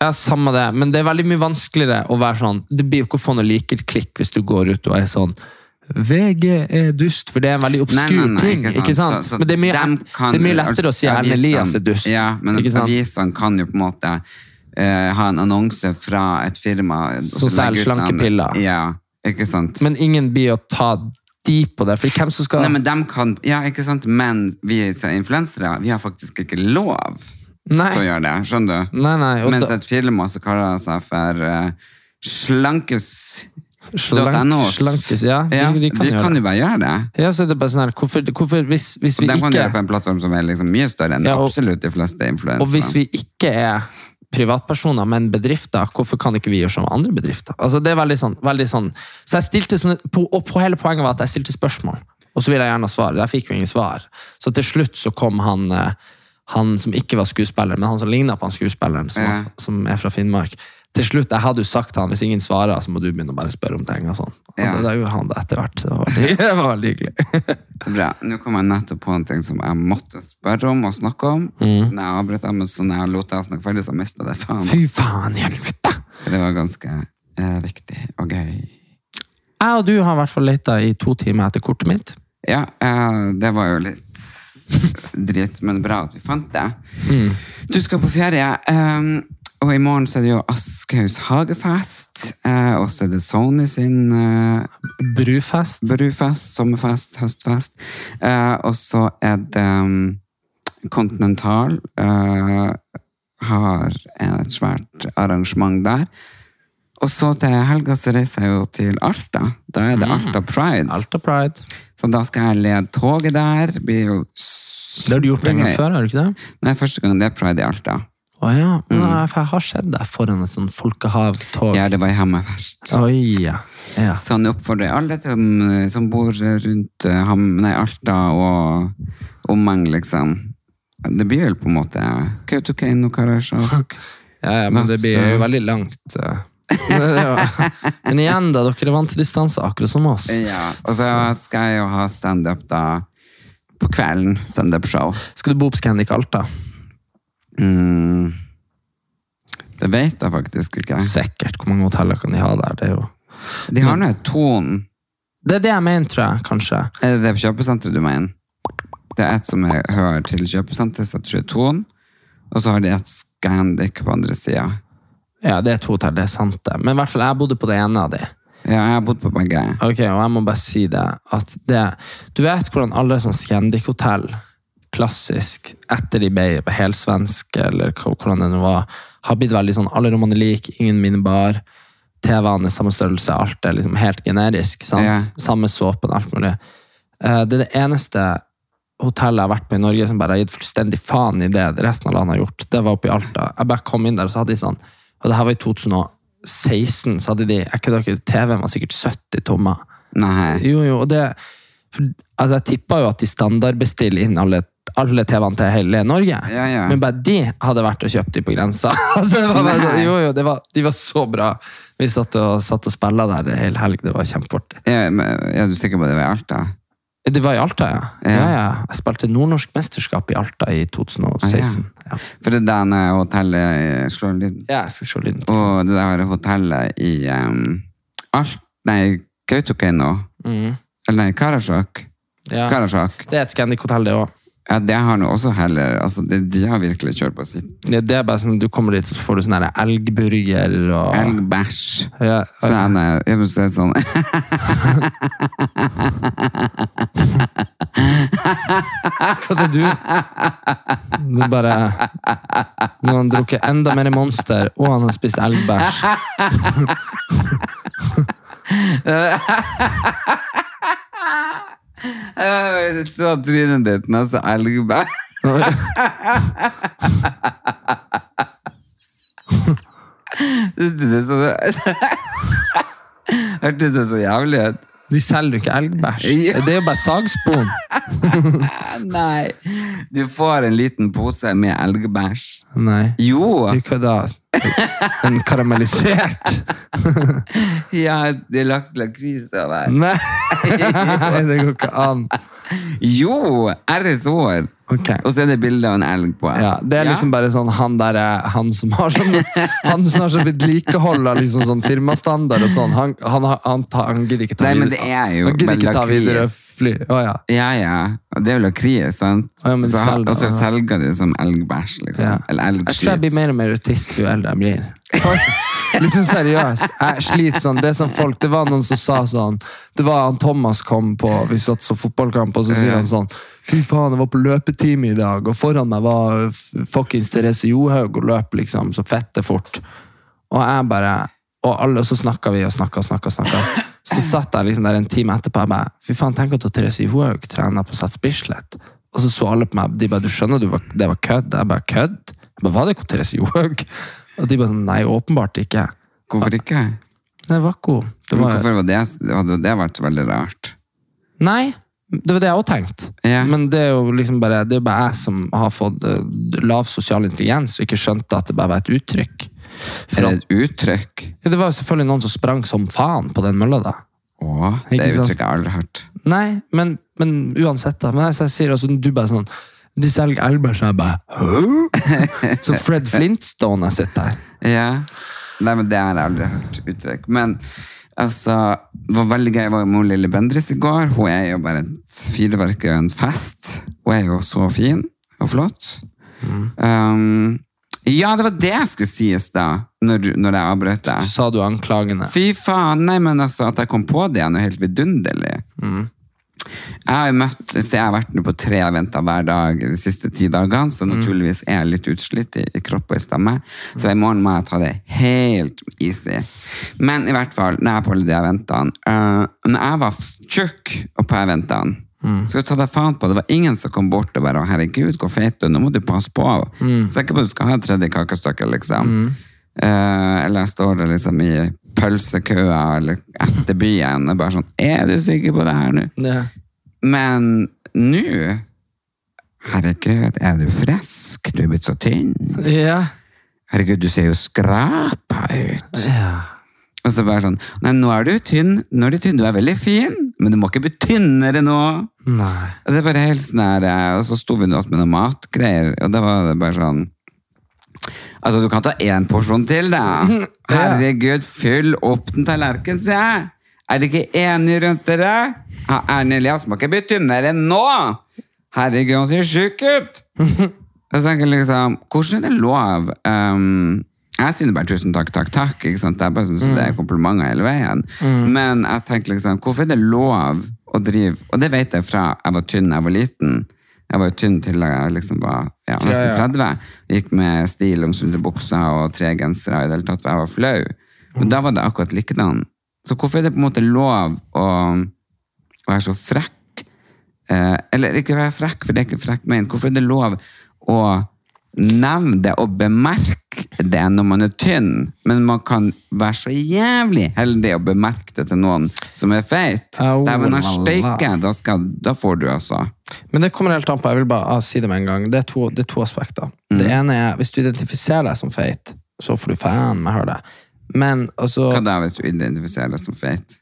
Ja, samme det, men det er veldig mye vanskeligere å være sånn Det blir jo ikke å få noe liker-klikk hvis du går ut og er sånn VG er dust, for det er en veldig obskur ting. ikke sant? ikke sant? Så- så men det er mye, kan- det er mye lettere å si Erlend Elias er dust. Ja, men avisene kan jo på en måte uh, ha en annonse fra et firma Som selger slankepiller. Ja, ikke sant? Men ingen blir å ta de på det, for hvem som skal Nei, men dem kan, ja, ikke sant? Men vi som er influensere, vi har faktisk ikke lov Nei, til å gjøre det. Skjønner du? nei, nei Mens da- et firma som kaller seg for uh, Slankes Slank, slankes, ja. De, Ja, de kan de kan jo bare gjøre det. Ja, så er det bare sånn her, hvorfor, hvorfor hvis, hvis vi de kan ikke gjøre det på en plattform som er liksom mye større enn Ja, og- absolutt de fleste influensere. Og hvis vi ikke er privatpersoner, men bedrifter, hvorfor kan ikke vi gjøre som andre bedrifter? Altså, det er veldig sånn, veldig sånn. Så jeg stilte sånne, og på hele poenget var at jeg stilte spørsmål, og så ville jeg gjerne ha svar. Jeg fikk jo ingen svar. Så til slutt så kom han, eh, han som ikke var skuespiller, men han som lignet på han skuespilleren, som, var, som er fra Finnmark. Til slutt, jeg hadde jo sagt til han, hvis ingen svarer, så må du begynne å bare spørre om ting og sånn. Ja. da, gjorde han det etter hvert. Det var veldig, det var veldig hyggelig. Bra. Nå kom jeg nettopp på en ting som jeg måtte spørre om og snakke om. Mm. Når jeg avbrøt dem, så når jeg lot deg snakke ferdig, så mista jeg det. Faen. Fy faen helvete! Det var ganske eh, viktig og gøy. Jeg og du har i hvert fall leita i to timer etter kortet mitt. Ja, eh, det var jo litt dritt, men bra at vi fant det. Mm. Du skal på ferie, Um, og i morgen så er det jo Aschehougs hagefest. Eh, og så er det Sony sin eh, Brufest. brufest, sommerfest, høstfest. Eh, og så er det um, Continental. eh, har et svært arrangement der. Og så til helga så reiser jeg jo til Alta. Da er det Alta Pride. Alta Pride. Så da skal jeg lede toget der. Det blir jo Det har du gjort en gang før, har du ikke det? Nei, første gang det er Pride i Alta. Å ja. Men Jeg har sett deg foran et sånn folkehavtog. Ja, det var i Hammerfest. Oi, ja. ja. Så nå oppfordrer alle til, um, som bor rundt uh, Ham, nei, Alta og omegn, liksom. Det blir vel på en måte Kautokeino, Karasjok. Ja, ja, men det blir jo veldig langt. Men igjen, da. Dere er vant til distanse, akkurat som oss. Ja, og så skal jeg jo ha stand-up da på kvelden. Stand-up-show. Skal du bo på Scandic Alta? Mm. Det vet jeg faktisk ikke. Sikkert. Hvor mange hoteller kan de ha der? Det er jo De har nå et ton. Det er det jeg mener, tror jeg, kanskje. Er det det kjøpesenteret du mener? Det er et som er, hører til kjøpesenteret, så jeg tror det Ton. Og så har de et Scandic på andre sida. Ja, det er to hotell, det er sant det. Men i hvert fall, jeg bodde på det ene av de. Ja, jeg har bodd på begge. Ok, og jeg må bare si det, at det Du vet hvordan alle sånne Scandic-hotell, klassisk, etter de ble helsvenske, eller hvordan det nå var, har blitt veldig sånn alle rommene er like, ingen minibar, TV-ene er samme størrelse, alt er liksom helt generisk, sant? Ja. Samme såpen, alt mulig. Eh, Det er det eneste hotellet jeg har vært på i Norge som bare har gitt fullstendig faen i det resten av landet har gjort. Det var oppe i Alta. Jeg bare kom inn der, og så hadde de sånn Og det her var i 2016, så hadde de er ikke dere, TV-en var sikkert 70 tommer. Nei. Jo, jo, og det for, altså Jeg tippa jo at de standardbestiller inn alle, alle TV-ene til hele Norge. Ja, ja. Men bare de hadde vært og kjøpt de på grensa. altså, det var bare, Nei. jo, jo, det var, de var så bra. Vi satt og, satt og spilla der hele hel helg. Det var kjempeartig. Ja, men er du sikker på det var i Alta? Det var i Alta, ja. Ja. ja. Jeg spilte nordnorsk mesterskap i Alta i 2016. Ja, For det der hotellet slår lyden. ja jeg skal lyden. Og det der hotellet i um, Alt... Nei, Kautokeino. Mm. Eller nei, Karasjok. Ja. Karasjok. Det er et Scandic-hotell, det òg. Ja, det har nå også heller altså, det, De har virkelig kjørt på sitt. Det, det er bare som du kommer dit, så får du sånn elgburger og Elgbæsj. ja, Sånn, eh, jeg må si sånn Hva er det du Du bare Nå har han drukket enda mer Monster, og han har spist elgbæsj. Jeg så trynet ditt er så elgbæsj. Syns det så Hørtes det så jævlig ut? De selger jo ikke elgbæsj. Ja. Det er jo bare sagspon. Nei. Du får en liten pose med elgbæsj. Nei. Jo! Du da? En karamellisert. Ja, det er lagt lakris over. Nei, det går ikke an. Jo! RS-år. Ok. Og så er det bilde av en elg på. Ja, det er liksom bare sånn han der er Han som har sånn Han som har sånn vedlikehold av liksom sånn firmastandard og sånn, han, han, han, tar- han gidder ikke ta Nei, men det er jo Han gidder ikke ta videre lakris. fly. Å ja. Ja, ja. Det er jo lakris, sant? Ja, men Så selger, og så selger de som elgbæsj, liksom. ja. Eller Jeg tror jeg blir mer og mer autist jo eldre jeg blir. Liksom seriøst. Jeg sliter sånn. Det sånn folk, det var noen som sa sånn Det var han Thomas kom på, vi satt så fotballkamp, og så sier han sånn Fy faen, jeg var på løpetime i dag, og foran meg var fuckings Therese Johaug og løp liksom så fette fort. Og jeg bare Og alle, og så snakka vi og snakka og snakka. snakka. Så satt jeg liksom der en time etterpå og bare Fy faen, tenk at Therese Johaug trener på Sats Bislett. Og så så alle på meg, de bare Du skjønner du var, det var kødd? Jeg bare kødd? Jeg bare, Var det ikke Therese Johaug? Og de bare sånn Nei, åpenbart ikke. Hvorfor ikke? Det var hun. Det var, Hvorfor var det, hadde det vært veldig rart? nei, det var det jeg òg tenkte. Ja. Men det er jo liksom bare Det er bare jeg som har fått eh, lav sosial intelligens og ikke skjønte at det bare var et uttrykk. Er det et uttrykk? ja, det var selvfølgelig noen som sprang som faen på den mølla, da. Åh, det er uttrykk jeg aldri har hørt. Nei, men, men uansett, da. Men jeg, så jeg sier også, du bare sånn De selger elbæsj, så jeg bare Hæ? Så Fred Flintstone jeg sitter her. Ja. Nei, men det har jeg aldri hørt uttrykk. Men altså, det var veldig gøy. Jeg var med Lille Bendriss i går. Hun er jo bare et fyrverkeri og en fest. Hun er jo så fin og flott. Um, ja, det var det jeg skulle sies da, når, når jeg avbrøt deg. Sa du anklagende. Fy faen, nei, men altså, at jeg kom på det er noe helt vidunderlig. Jeg har jo møtt, så jeg har vært på tre eventer hver dag de siste ti dagene, så naturligvis er jeg litt utslitt i, i kropp og i stamme. Så i morgen må jeg ta det helt easy. Men i hvert fall, når jeg er på alle de eventene uh, Når jeg var tjukk og på eventene, så ta deg faen på, det var ingen som kom bort og bare 'herregud, hvor feit du er, nå må du passe på'. Mm. ikke på at du skal ha et tredje kakestykke, liksom. Eh, eller jeg står liksom i pølsekøa eller etter byen og bare sånn 'Er du sikker på det her nå?' Ja. Men nå Herregud, er du frisk? Du er blitt så tynn. Ja. Herregud, du ser jo skrapa ut. ja. Og så bare sånn Nei, nå er du tynn. Nå er du tynn. Du er veldig fin, men du må ikke bli tynnere nå. Nei. Og det er bare helt sånn eh, Og så sto vi nå med noen matgreier, og da var det bare sånn Altså, du kan ta én porsjon til, da. Herregud, fyll opp den tallerkenen, sier jeg. Er dere ikke enige rundt dere? Ja, Erlend Elias må ikke bli tynnere nå! Herregud, han ser sjuk ut! Jeg tenker liksom, hvordan er det lov? Um, jeg sier bare tusen takk, takk, takk. Ikke sant? Jeg bare synes det er komplimenter hele veien. Men jeg tenker liksom, hvorfor er det lov å drive Og det vet jeg fra jeg var tynn da jeg var liten. Jeg var jo tynn til jeg liksom var ja, nesten 30. Gikk med stillongs under buksa og tre gensere i det hele tatt, for jeg var flau. Men da var det akkurat likedan. Så hvorfor er det på en måte lov å, å være så frekk? Eh, eller ikke være frekk, for det er ikke frekk ment. Hvorfor er det lov å nevne det og bemerke det når man er tynn, men man kan være så jævlig heldig å bemerke det til noen som er feit? Dæven, han la, la. steike, da, da får du altså. Men det kommer helt an på. Jeg vil bare ah, si det med en gang. Det er to, det er to aspekter. Mm. Det ene er hvis du identifiserer deg som feit, så får du faen meg høre det. Men altså Hva da hvis du identifiserer deg som feit?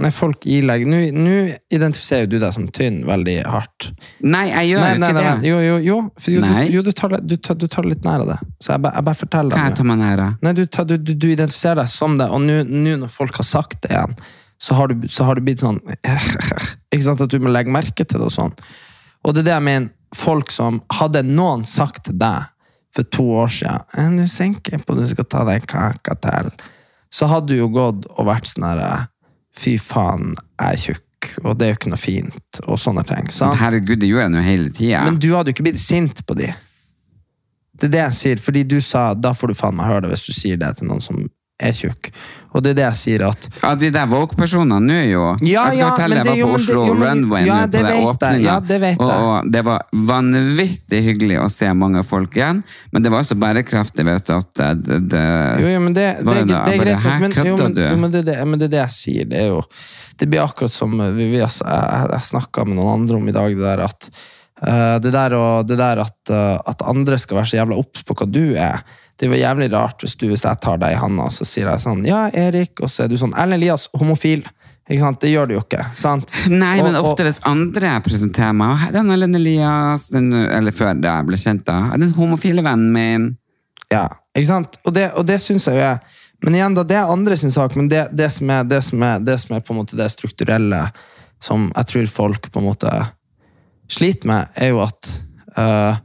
Nei, folk ilegger Nå identifiserer du deg som tynn veldig hardt. Nei, jeg gjør Nei, nei, ikke nei, det. jo, jo, jo. Jo, du, jo du, tar, du, tar, du tar det litt nær av det. Så jeg, ba- jeg bare forteller Hva deg tar meg nær av? Nei, du, tar, du, identifiserer deg som det, og nå nå når folk har sagt det igjen, så har du, så har du blitt sånn Ikke sant? At du må legge merke til det og sånn. Og det er det jeg mener. Folk som Hadde noen sagt til deg for to år siden «Eh, Nå senker jeg på du skal ta deg en kake til, så hadde du jo gått og vært sånn her Fy faen, jeg er tjukk, og det er jo ikke noe fint, og sånne ting. sant? Herregud, det gjør jeg nå hele tida. Men du hadde jo ikke blitt sint på de. Det er det jeg sier, fordi du sa da får du faen meg høre det hvis du sier det til noen som er tjukk. Og det er det jeg sier at Ja, de der Vogue-personene nå, jo. Ja, jeg skal ja, fortelle men deg, det- jeg var på det- Oslo jo, Runway ja, på den åpninga. Ja, det vet og, og det var vanvittig hyggelig å se mange folk igjen, men det var også bærekraftig, vet du, at det, det, det Jo, jo, men det, det, det, det er greit men, jo, men, jo, men, det, det, men det er det jeg sier. Det, er jo, det blir akkurat som vi, vi, altså, jeg, jeg snakka med noen andre om i dag, det der at uh, det der, og, det der at, uh, at andre skal være så jævla obs på hva du er. Det var jævlig rart hvis, du, hvis jeg tar deg i handa og så sier jeg sånn Ja, Erik, og så er du sånn Erlend Elias, homofil. Ikke sant? Det gjør du jo ikke. sant? Nei, men Og- men ofte hvis andre presenterer meg, den Erlend Elias, den, eller før da jeg ble kjent da, den homofile vennen min, Ja, ikke sant? Og det, og det syns jeg jo er Men igjen, da, det er andre sin sak, men det, det, som er, det, som er, det som er på en måte det strukturelle som jeg tror folk på en måte sliter med, er jo at uh,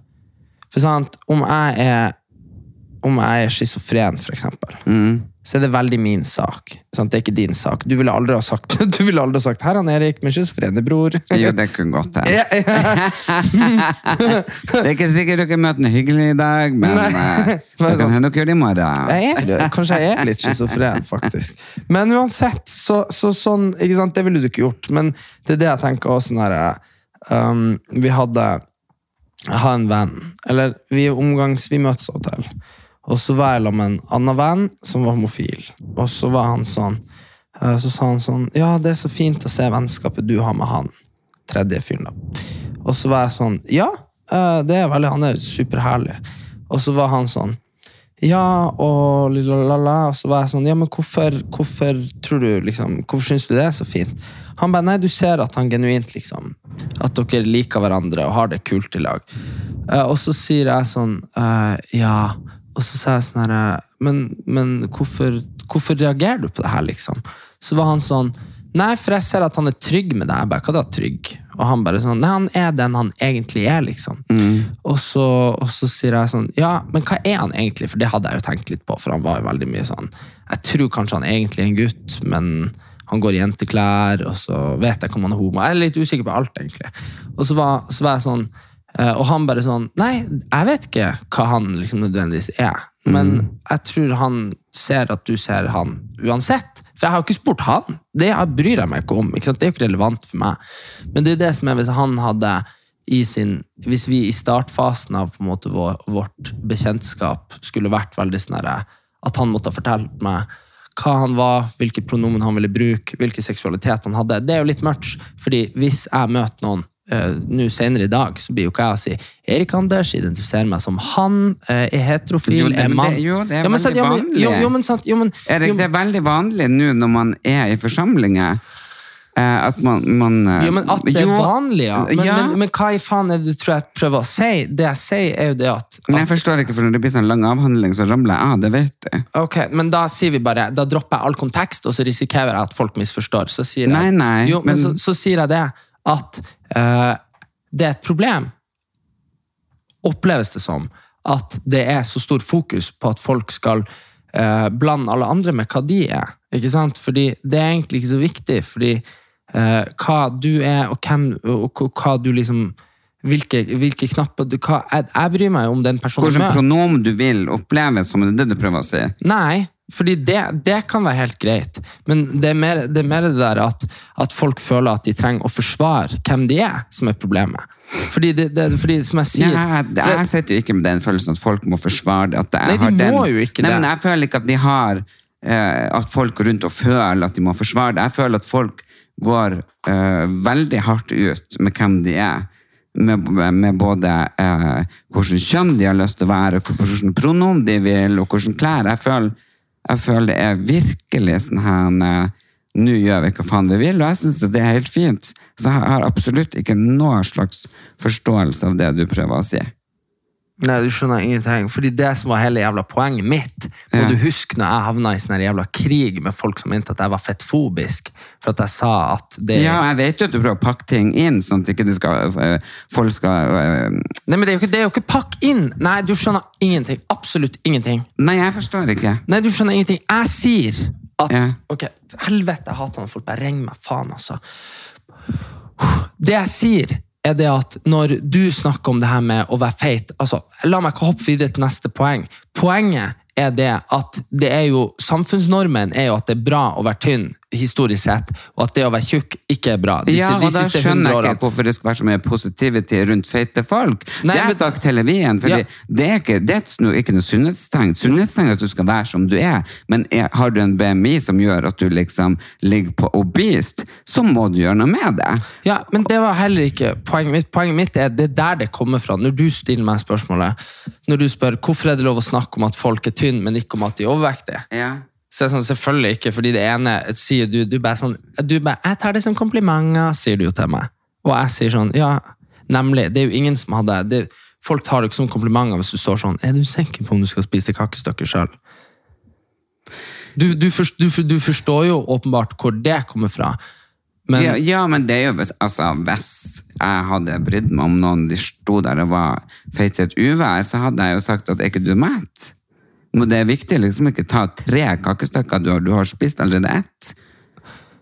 For sant, om jeg er om jeg er schizofren, for eksempel, så er det veldig min sak. Sant? Det er ikke din sak. Du ville aldri ha sagt Du ville aldri ha sagt 'Her er Erik, min schizofrene bror'. jo, det kunne godt hende. Ja, ja. Det er ikke sikkert dere møter ham hyggelig i dag, men Nei. eh, det kan hende dere gjør det i morgen. Jeg er, kanskje jeg er litt schizofren, faktisk. Men uansett, så, så sånn ikke sant, Det ville du ikke gjort. Men det er det jeg tenker også når jeg, um, Vi hadde Jeg har en venn. Eller vi er omgangs... Vi møtes av og til. Og så var jeg sammen med en annen venn som var homofil. Og så var han sånn eh, Så sa han sånn Ja, det er så fint å se vennskapet du har med han. Tredje fyren, da. Og så var jeg sånn Ja, eh, det er veldig Han er superherlig. Og så var han sånn ja, og la-la-la. Og så var jeg sånn, ja, men hvorfor, hvorfor tror du liksom, hvorfor syns du det er så fint? Han bare, nei, du ser at han genuint liksom, at dere liker hverandre og har det kult i lag. Eh, og så sier jeg sånn, ja, og så sa jeg sånn her, men, men hvorfor, hvorfor reagerer du på det her, liksom? Så var han sånn, nei, for jeg ser at han er trygg med deg. Jeg bare, hva da trygg? Og han bare sånn, nei, han er den han egentlig er, liksom. Og, så, og så sier jeg sånn, ja, men hva er han egentlig? For det hadde jeg jo tenkt litt på, for han var jo veldig mye sånn, jeg tror kanskje han egentlig er en gutt, men han går i jenteklær, og så vet jeg om han er homo. Jeg er litt usikker på alt, egentlig. Og så var, så var jeg sånn Og han bare sånn Nei, jeg vet ikke hva han liksom nødvendigvis er. Men jeg tror han ser at du ser han uansett. For jeg har jo ikke spurt han. Det bryr jeg meg ikke om. Ikke? Det er jo ikke relevant for meg. Men det er jo det som er hvis han hadde i sin, Hvis vi i startfasen av på en måte vår, vårt bekjentskap skulle vært veldig sånn At han måtte ha fortalt meg hva han var, hvilke pronomen han ville bruke, hvilken seksualitet han hadde. Det er jo litt mørkt, fordi hvis jeg møter noen eh, nå senere i dag, så blir jo ikke jeg å si Erik Anders identifiserer meg som han, uh, er heterofil, Jo, det- er mann. det- jo, det er Ja, veldig ja, vanlig. Jo, jo, men sant, men, Erik, det er veldig vanlig nå når man er i forsamlinger, eh, at man, man Jo, men At det er vanlig, ja. Men, ja. Men, men hva i faen er det du tror jeg prøver å si? Det jeg sier, er jo det at, Men jeg forstår ikke, for når det blir sånn lang avhandling, så ramler jeg av, det vet du. Ok, men da sier vi bare Da dropper jeg all kontekst, og så risikerer jeg at folk misforstår. Så sier jeg, Nei, nei, jo, men, men- så, så sier jeg det at eh, det er et problem, oppleves det som, at det er så stor fokus på at folk skal eh, blande alle andre med hva de er. Ikke sant? Fordi det er egentlig ikke så viktig, fordi eh, hva du er, og, hvem, og, hva du liksom hvilke, hvilke knapper du hva, jeg, jeg bryr meg om den personen jeg Hvilket pronom du vil oppleve som, det det du prøver å si. Nei, fordi det, det kan være helt greit. Men det er mer det, er mer det der at, at folk føler at de trenger å forsvare hvem de er, som er problemet. Fordi, det, det, fordi som jeg sier Ja, jeg, jeg sitter jo ikke med den følelsen at folk må forsvare det. Nei, de har den, må jo ikke Nei, det. Men jeg føler ikke at de har eh, At folk rundt og føler at de må forsvare det. Jeg føler at folk går eh, veldig hardt ut med hvem de er. Med, med både eh, hvordan kjønn de har lyst til å være, hvilket pronom de vil, og hvordan klær. Jeg føler, jeg føler det er virkelig sånn her eh, Nå gjør vi hva faen vi vil, og jeg syns det er helt fint. Så jeg har absolutt ikke noe slags forståelse av det du prøver å si. Nei, du skjønner ingenting. Fordi det som var hele jævla poenget mitt Må Ja. du huske når jeg havna i sånn jævla krig med folk som mente at jeg var fettfobisk, for at jeg sa at det Ja, jeg vet jo at du prøver å pakke ting inn, sånn at ikke du skal, øh, folk skal øh, Nei, men det er jo ikke, er jo ikke pakk inn! Nei, du skjønner ingenting. Absolutt ingenting. Nei, jeg forstår ikke. Nei, du skjønner ingenting. Jeg sier at Ja. Ok, helvete, jeg hater når folk bare ringer meg. Faen, altså. Det jeg sier, er det at når du snakker om det her med å være feit altså, La meg hoppe videre til neste poeng. Poenget er det at det er jo Samfunnsnormen er jo at det er bra å være tynn, historisk sett, og at det å være tjukk ikke er bra. De, Ja, og da skjønner jeg ikke hvorfor det skal være så mye positivity rundt feite folk. Nei, det har jeg sagt hele veien, for Ja. det, er ikke, det er ikke noe sunnhetstegn. Sunnhetstegn er at du skal være som du er, men er, har du en BMI som gjør at du liksom ligger på obese, så må du gjøre noe med det. Ja, men det var heller ikke poenget mitt. Poenget mitt er det er der det kommer fra. Når du stiller meg spørsmålet, når du spør hvorfor er det lov å snakke om at folk er tynne, men ikke om at de er overvektige, Ja. Så det sånn, selvfølgelig ikke, fordi det ene sier du, du bare sånn, du bare, jeg tar det som komplimenter, sier du jo til meg. Og jeg sier sånn, ja, nemlig, det er jo ingen som hadde, det, folk tar det ikke som komplimenter hvis du står sånn, er du sikker på om du skal spise kakestykker selv? Du, du, du, du forstår jo åpenbart hvor det kommer fra, men... ja, ja, men det er jo altså, hvis jeg hadde brydd meg om noen de sto der og var feit i et uvær, så hadde jeg jo sagt at er ikke du mett? Men det er viktig liksom ikke ta tre kakestykker, du har, du har spist allerede ett.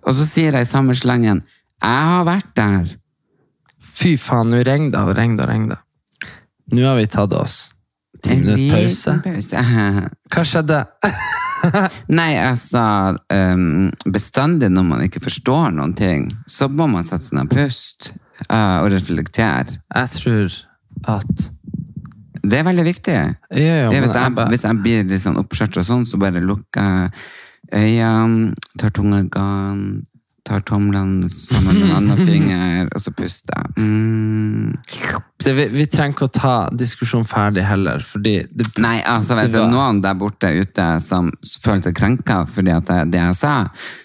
Og så sier jeg i samme slengen, jeg har vært der. Fy faen, nå regner det og regner og regner. Nå har vi tatt oss ti En minutter pause. Hva skjedde? Nei, altså, um, bestandig når man ikke forstår noen ting, så må man sette seg ned og puste uh, og reflektere. Jeg tror at Det er veldig viktig. Ja, ja, hvis, jeg, bare- hvis jeg blir litt sånn oppskjørt og sånn, så bare lukker jeg øynene, tar tungegann, tar tomlene sammen med en annen finger, og så puster jeg. Mm. det, vi, vi trenger ikke å ta diskusjonen ferdig heller, fordi det, Nei, altså hvis det var- noen der borte ute som føler seg krenka fordi at det, det jeg sa,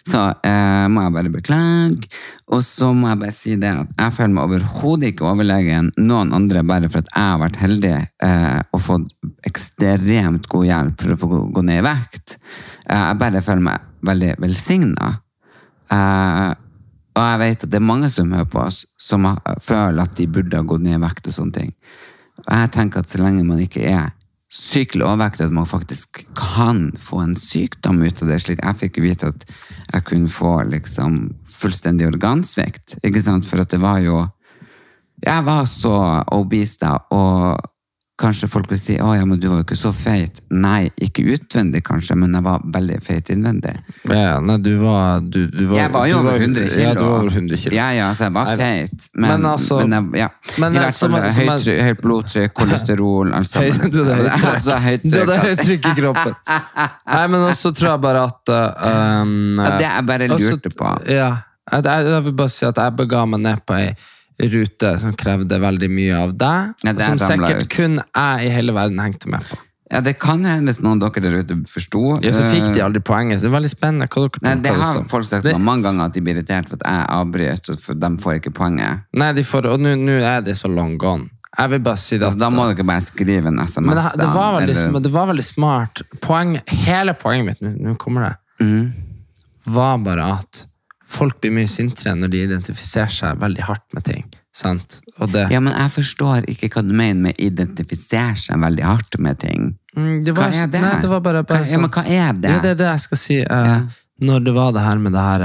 så eh, må jeg bare beklage. Og så må jeg bare si det at jeg føler meg overhodet ikke overlegen noen andre bare for at jeg har vært heldig eh, og fått ekstremt god hjelp for å få gå, gå ned i vekt. Eh, jeg bare føler meg veldig velsigna. Eh, og jeg vet at det er mange som hører på oss, som føler at de burde ha gått ned i vekt og sånne ting. Og jeg tenker at så lenge man ikke er sykelig overvektig, at man faktisk kan få en sykdom ut av det. slik Jeg fikk vite at jeg kunne få liksom fullstendig organsvikt. Ikke sant? For at det var jo Jeg var så obese da, og kanskje folk vil si å ja, men du var jo ikke så feit. Nei, ikke utvendig kanskje, men jeg var veldig feit innvendig. Ja, nei, du var, du, du var Jeg var jo over 100 kilo. Ja, du var over 100 kilo. Ja, ja, så jeg var feit. Men, Men altså- men jeg, ja. men I hvert fall er- høyt, høyt blodtrykk, kolesterol, alt sammen. du hadde høyt trykk. Altså, høyt Du hadde høyt trykk i kroppen. Nei, men også tror jeg bare at uh, um, Ja, det jeg bare også- lurte på. Ja, jeg, jeg, jeg vil bare si at jeg bega meg ned på ei rute som krevde veldig mye av deg, Ja, som sikkert ut. kun jeg i hele verden hengte med på. Ja, det kan hende noen dere der ute forsto. Ja, så fikk de Eh, aldri poenget. Det er veldig spennende hva dere Nei, det har folk sagt Det- mange ganger at de blir irritert for at jeg avbryter, for de får ikke poenget. Nei, de får, og nå er det så long gone. Jeg vil bare si det Altså, da må dere bare skrive en SMS. men det, det, var veldig, eller- det var veldig smart. Poeng, hele poenget mitt, nå kommer det, Mm. var bare at folk blir mye sintere når de identifiserer seg veldig hardt med ting. Det, Ja, men jeg forstår ikke hva du mener med identifisere seg veldig hardt med ting. Mm, var, Hva er det? Nei, det var bare, bare Hva- ja, men hva er det? Ja, det er det jeg skal si. Uh, Ja. Når det var det her med det her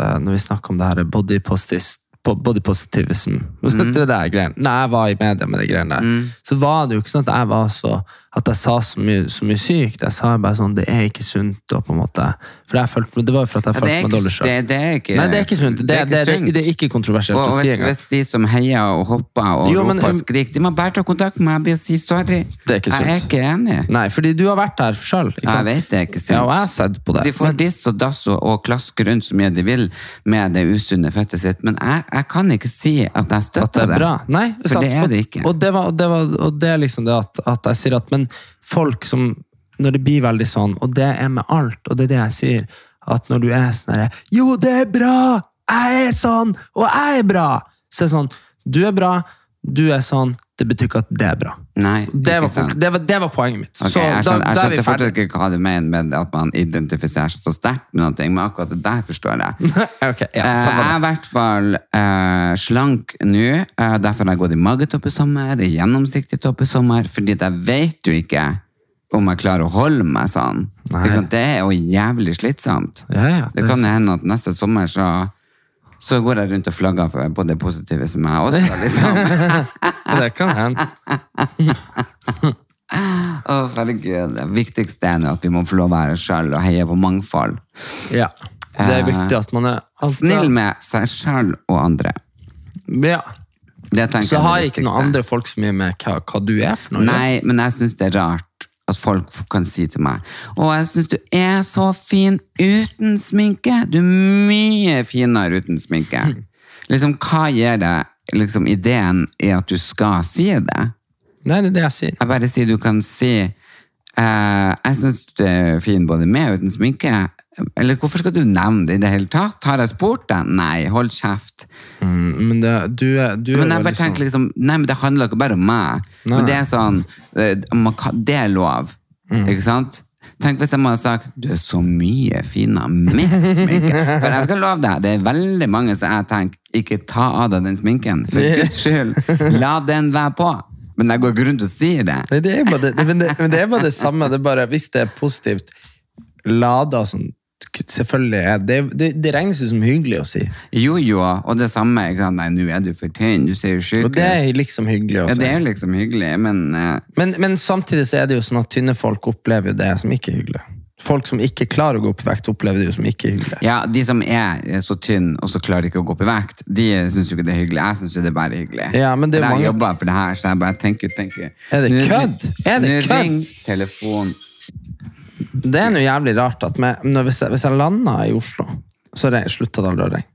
uh, Når vi snakker om det her body, postis, po- body positivism Det var det greiene. Når jeg var i media med de greiene der, så var det jo ikke sånn at jeg var så At jeg sa så mye, så mye sykt. Jeg sa bare sånn Det er ikke sunt Og på en måte For jeg følte, det var jo for at jeg Ja, følte er meg dårlig sjøl. det, det er ikke Nei, det er ikke sunt. Det, det, det, det, sunt. er ikke kontroversielt Og å si hvis, engang. hvis de som heier og hopper og Jo, men- roper og skriker, de må bare ta kontakt med meg og si sorry. Det er ikke sunt. Jeg er ikke enig. Nei, fordi du har vært der sjøl. Jeg vet det er ikke sunt. Ja, og jeg har sett på det. De får diss og dass og, og klaske rundt så mye de vil med det usunne fettet sitt, men jeg, jeg kan ikke si at jeg støtter at det er bra. Nei, For sant. det er det ikke. Og, og, det, var, og, det, var, og det er liksom det at, at jeg sier at Men folk som Når det blir veldig sånn, og det er med alt, og det er det jeg sier, at når du er sånn herre Jo, det er bra! Jeg er sånn, og jeg er bra! Så er det sånn Du er bra, du er sånn. Det betyr ikke at det er bra. Nei, Det var, det var, det var poenget mitt. Okay, Så jeg skjønner, jeg da skjønner fortsatt ikke hva du mener med at man identifiserer seg så sterkt med noe, men akkurat det der forstår jeg. okay, ja, Eh, jeg er i hvert fall uh, slank nå, Uh, derfor har jeg gått i magetopp i sommer, i gjennomsiktig topp i sommer, fordi jeg vet jo ikke om jeg klarer å holde meg sånn. Det er jo jævlig slitsomt. Ja, ja, det det kan hende at neste sommer så, så går jeg rundt og flagger for det positive som jeg også. har, Liksom. Det kan hende. Å, herregud. Det viktigste er nå at vi må få lov å være sjøl og heie på mangfold. Ja. Det er viktig at man er alltid... Snill med seg sjøl og andre. Ja. Det Så har det ikke noen andre folk så mye med hva, hva du er for noe. Nei, men jeg syns det er rart at folk kan si til meg Å, jeg syns du er så fin uten sminke. Du er mye finere uten sminke. Liksom, hva gir deg liksom, ideen i at du skal si det? Nei, det er det jeg sier. Jeg bare sier du kan si eh, Jeg syns du er fin både med og uten sminke. Eller hvorfor skal du nevne det i det hele tatt? Har jeg spurt deg? Nei, hold kjeft. Mm, men det, du du Men jeg bare tenker sånn- liksom Nei, men det handler ikke bare om meg. Nei. Men det er sånn eh, Det er lov. Mm. Ikke sant? Tenk hvis jeg må ha sagt Du er så mye finere med sminke. For jeg skal love deg, det er veldig mange som jeg tenker ikke ta av deg den sminken. For guds skyld, la den være på. Men jeg går ikke rundt og sier det. Nei, det er bare det, men det, men det er bare det samme. Det er bare, hvis det er positivt lada sånn Selvfølgelig er det, det Det regnes jo som hyggelig å si. Jo, jo, og det samme. Ikke sant? Nei, nå er du for tynn, du ser jo sjuk Og det er liksom hyggelig å Ja, det er jo liksom hyggelig, men uh... Men, men samtidig så er det jo sånn at tynne folk opplever jo det som ikke er hyggelig. Folk som ikke klarer å gå opp i vekt, opplever det jo som ikke hyggelig. Ja, de som er så tynne og så klarer ikke å gå opp i vekt, de syns jo ikke det er hyggelig. Jeg syns det er bare hyggelig. Ja, men det er mange... jeg jobber for det her, så jeg bare tenker, tenker Er det kødd? Er det kødd? ring telefon. Det er noe jævlig rart at med, når, hvis, jeg, hvis jeg lander i Oslo, så slutter slutta det aldri å ringe.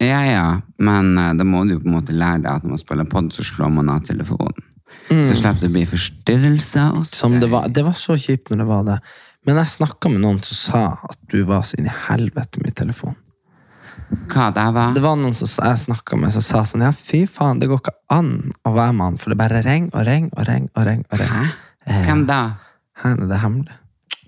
Ja, ja, men eh, da må du jo på en måte lære deg at når man spiller pod, så slår man av telefonen. Så slipper det å bli forstyrrelser. og Mm. Som det, var, det var så kjipt når det var det. Men jeg snakka med noen som sa at du var så inn i helvete mye telefon. Hva det var? Det var noen som jeg snakka med som sa sånn Ja, fy faen, det går ikke an å være med han, for det bare ringer og ringer og ringer. og ring, og ring. Hæ? Hvem da? Hæ, nei, det er hemmelig.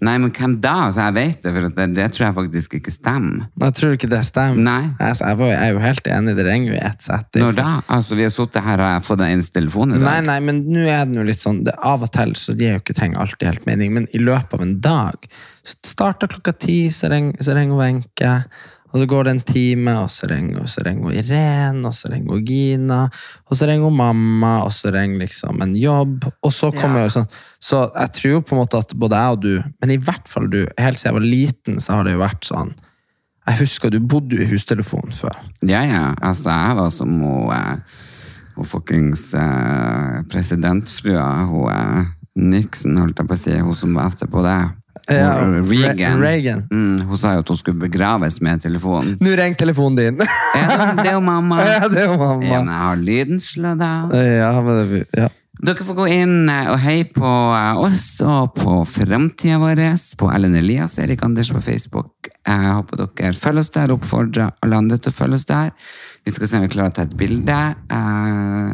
Nei, men hvem da? Så jeg vet det, for det, det tror jeg faktisk ikke stemmer. Nei, tror du ikke det stemmer. Nei. Altså, jeg, var, jeg er jo helt enig, det ringer jo i ett sett. Når da? Altså, vi har sittet her, og jeg fått en telefon i dag? Nei, nei, men nå er det jo litt sånn det, Av og til så gir jo ikke ting alltid helt mening, men i løpet av en dag Så starter klokka ti, så ringer, hun Wenche. Og så går det en time, og så ringer, så ringer Irene, og så ringer Gina, og så ringer mamma, og så ringer liksom en jobb. Og så kommer jo sånn Så jeg tror jo på en måte at både jeg og du, men i hvert fall du, helt siden jeg var liten, så har det jo vært sånn Jeg husker du bodde i hustelefon før. Ja, ja. Altså, jeg var som hun, eh, hun fuckings eh, presidentfrua, hun eh, Nixon, holdt jeg på å si, hun som var etterpå det. Ja, Reagan. Re- Reagan. Mm, hun sa jo at hun skulle begraves med telefonen. Nå ringer telefonen din! Ja, det er jo mamma. ja, det er jo mamma. Ja, men jeg har lyden slått av. Ja, men det, ja. Dere får gå inn eh, og heie på eh, oss og på framtida vår på Ellen Elias Erik Anders på Facebook. Jeg håper dere følger oss der, oppfordrer alle andre til å følge oss der. Vi skal se om vi klarer å ta et bilde. Eh,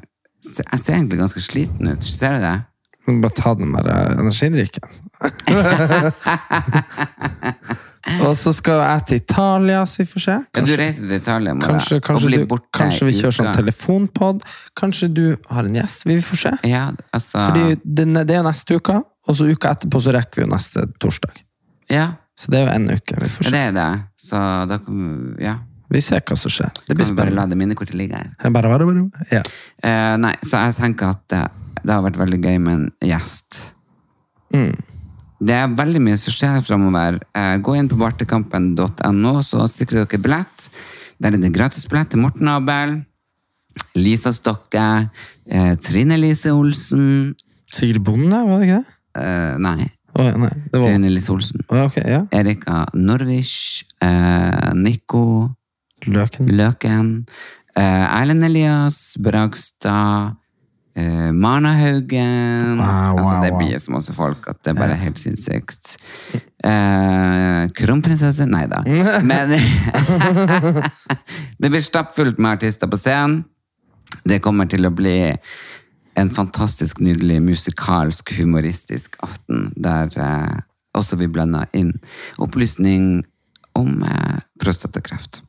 Jeg ser egentlig ganske sliten ut. Ser du det? Men Bare ta den der eh, energidrikken. Og så skal jeg til Italia, så vi får se. Ja, du reiser til Italia morgen kanskje, kanskje, blir du, kanskje vi kjører sånn telefonpod. Kanskje du har en gjest. Vi får se. Ja, altså Fordi det, det er jo neste uke, og så uka etterpå så rekker vi jo neste torsdag. Ja, Så det er jo en uke. Vi får se. det er det. Så da kan ja. Vi ser hva som skjer. Det blir Kan vi bare la det minnekortet ligge her. Bare, bare, bare. Ja. Uh, nei, så jeg tenker at det, det har vært veldig gøy med en gjest. Mm. Det er veldig mye som skjer fremover. Eh, gå inn på bartekampen.no, så sikrer dere billett. Der er det gratisbillett til Morten Abel, Lisa Stokke, eh, Trine Lise Olsen Sigrid Bonde, var det ikke det? eh, Nei, Å, nei, det var Trine Lise Olsen. Å, okay, ja. Erika Norwich. eh, Nico Løken. Løken, eh, Erlend Elias, Bragstad, eh, Marnahaugen Haugen Wow, altså, wow, Det wow. blir så masse folk at det er bare helt sinnssykt. Eh, Kronprinsesse Nei da. Men det blir stappfullt med artister på scenen. Det kommer til å bli en fantastisk nydelig musikalsk, humoristisk aften, der eh, også vi blander inn opplysning om eh, prostatakreft.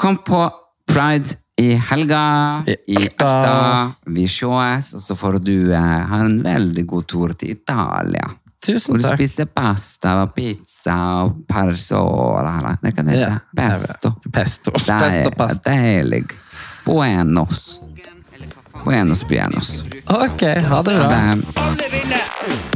Kom på Pride i helga I. Alta. Vi sees, og så får du eh, ha en veldig god tur til Italia. Tusen Hvor du takk. spiste pasta og pizza og persola. Det kan det hete. Ja, Pesto. jeg vet. Pesto. Det Pesto, er pasta. deilig. Buenos. Buenos, buenos. Ok, ha det bra. Det, Alle vinner!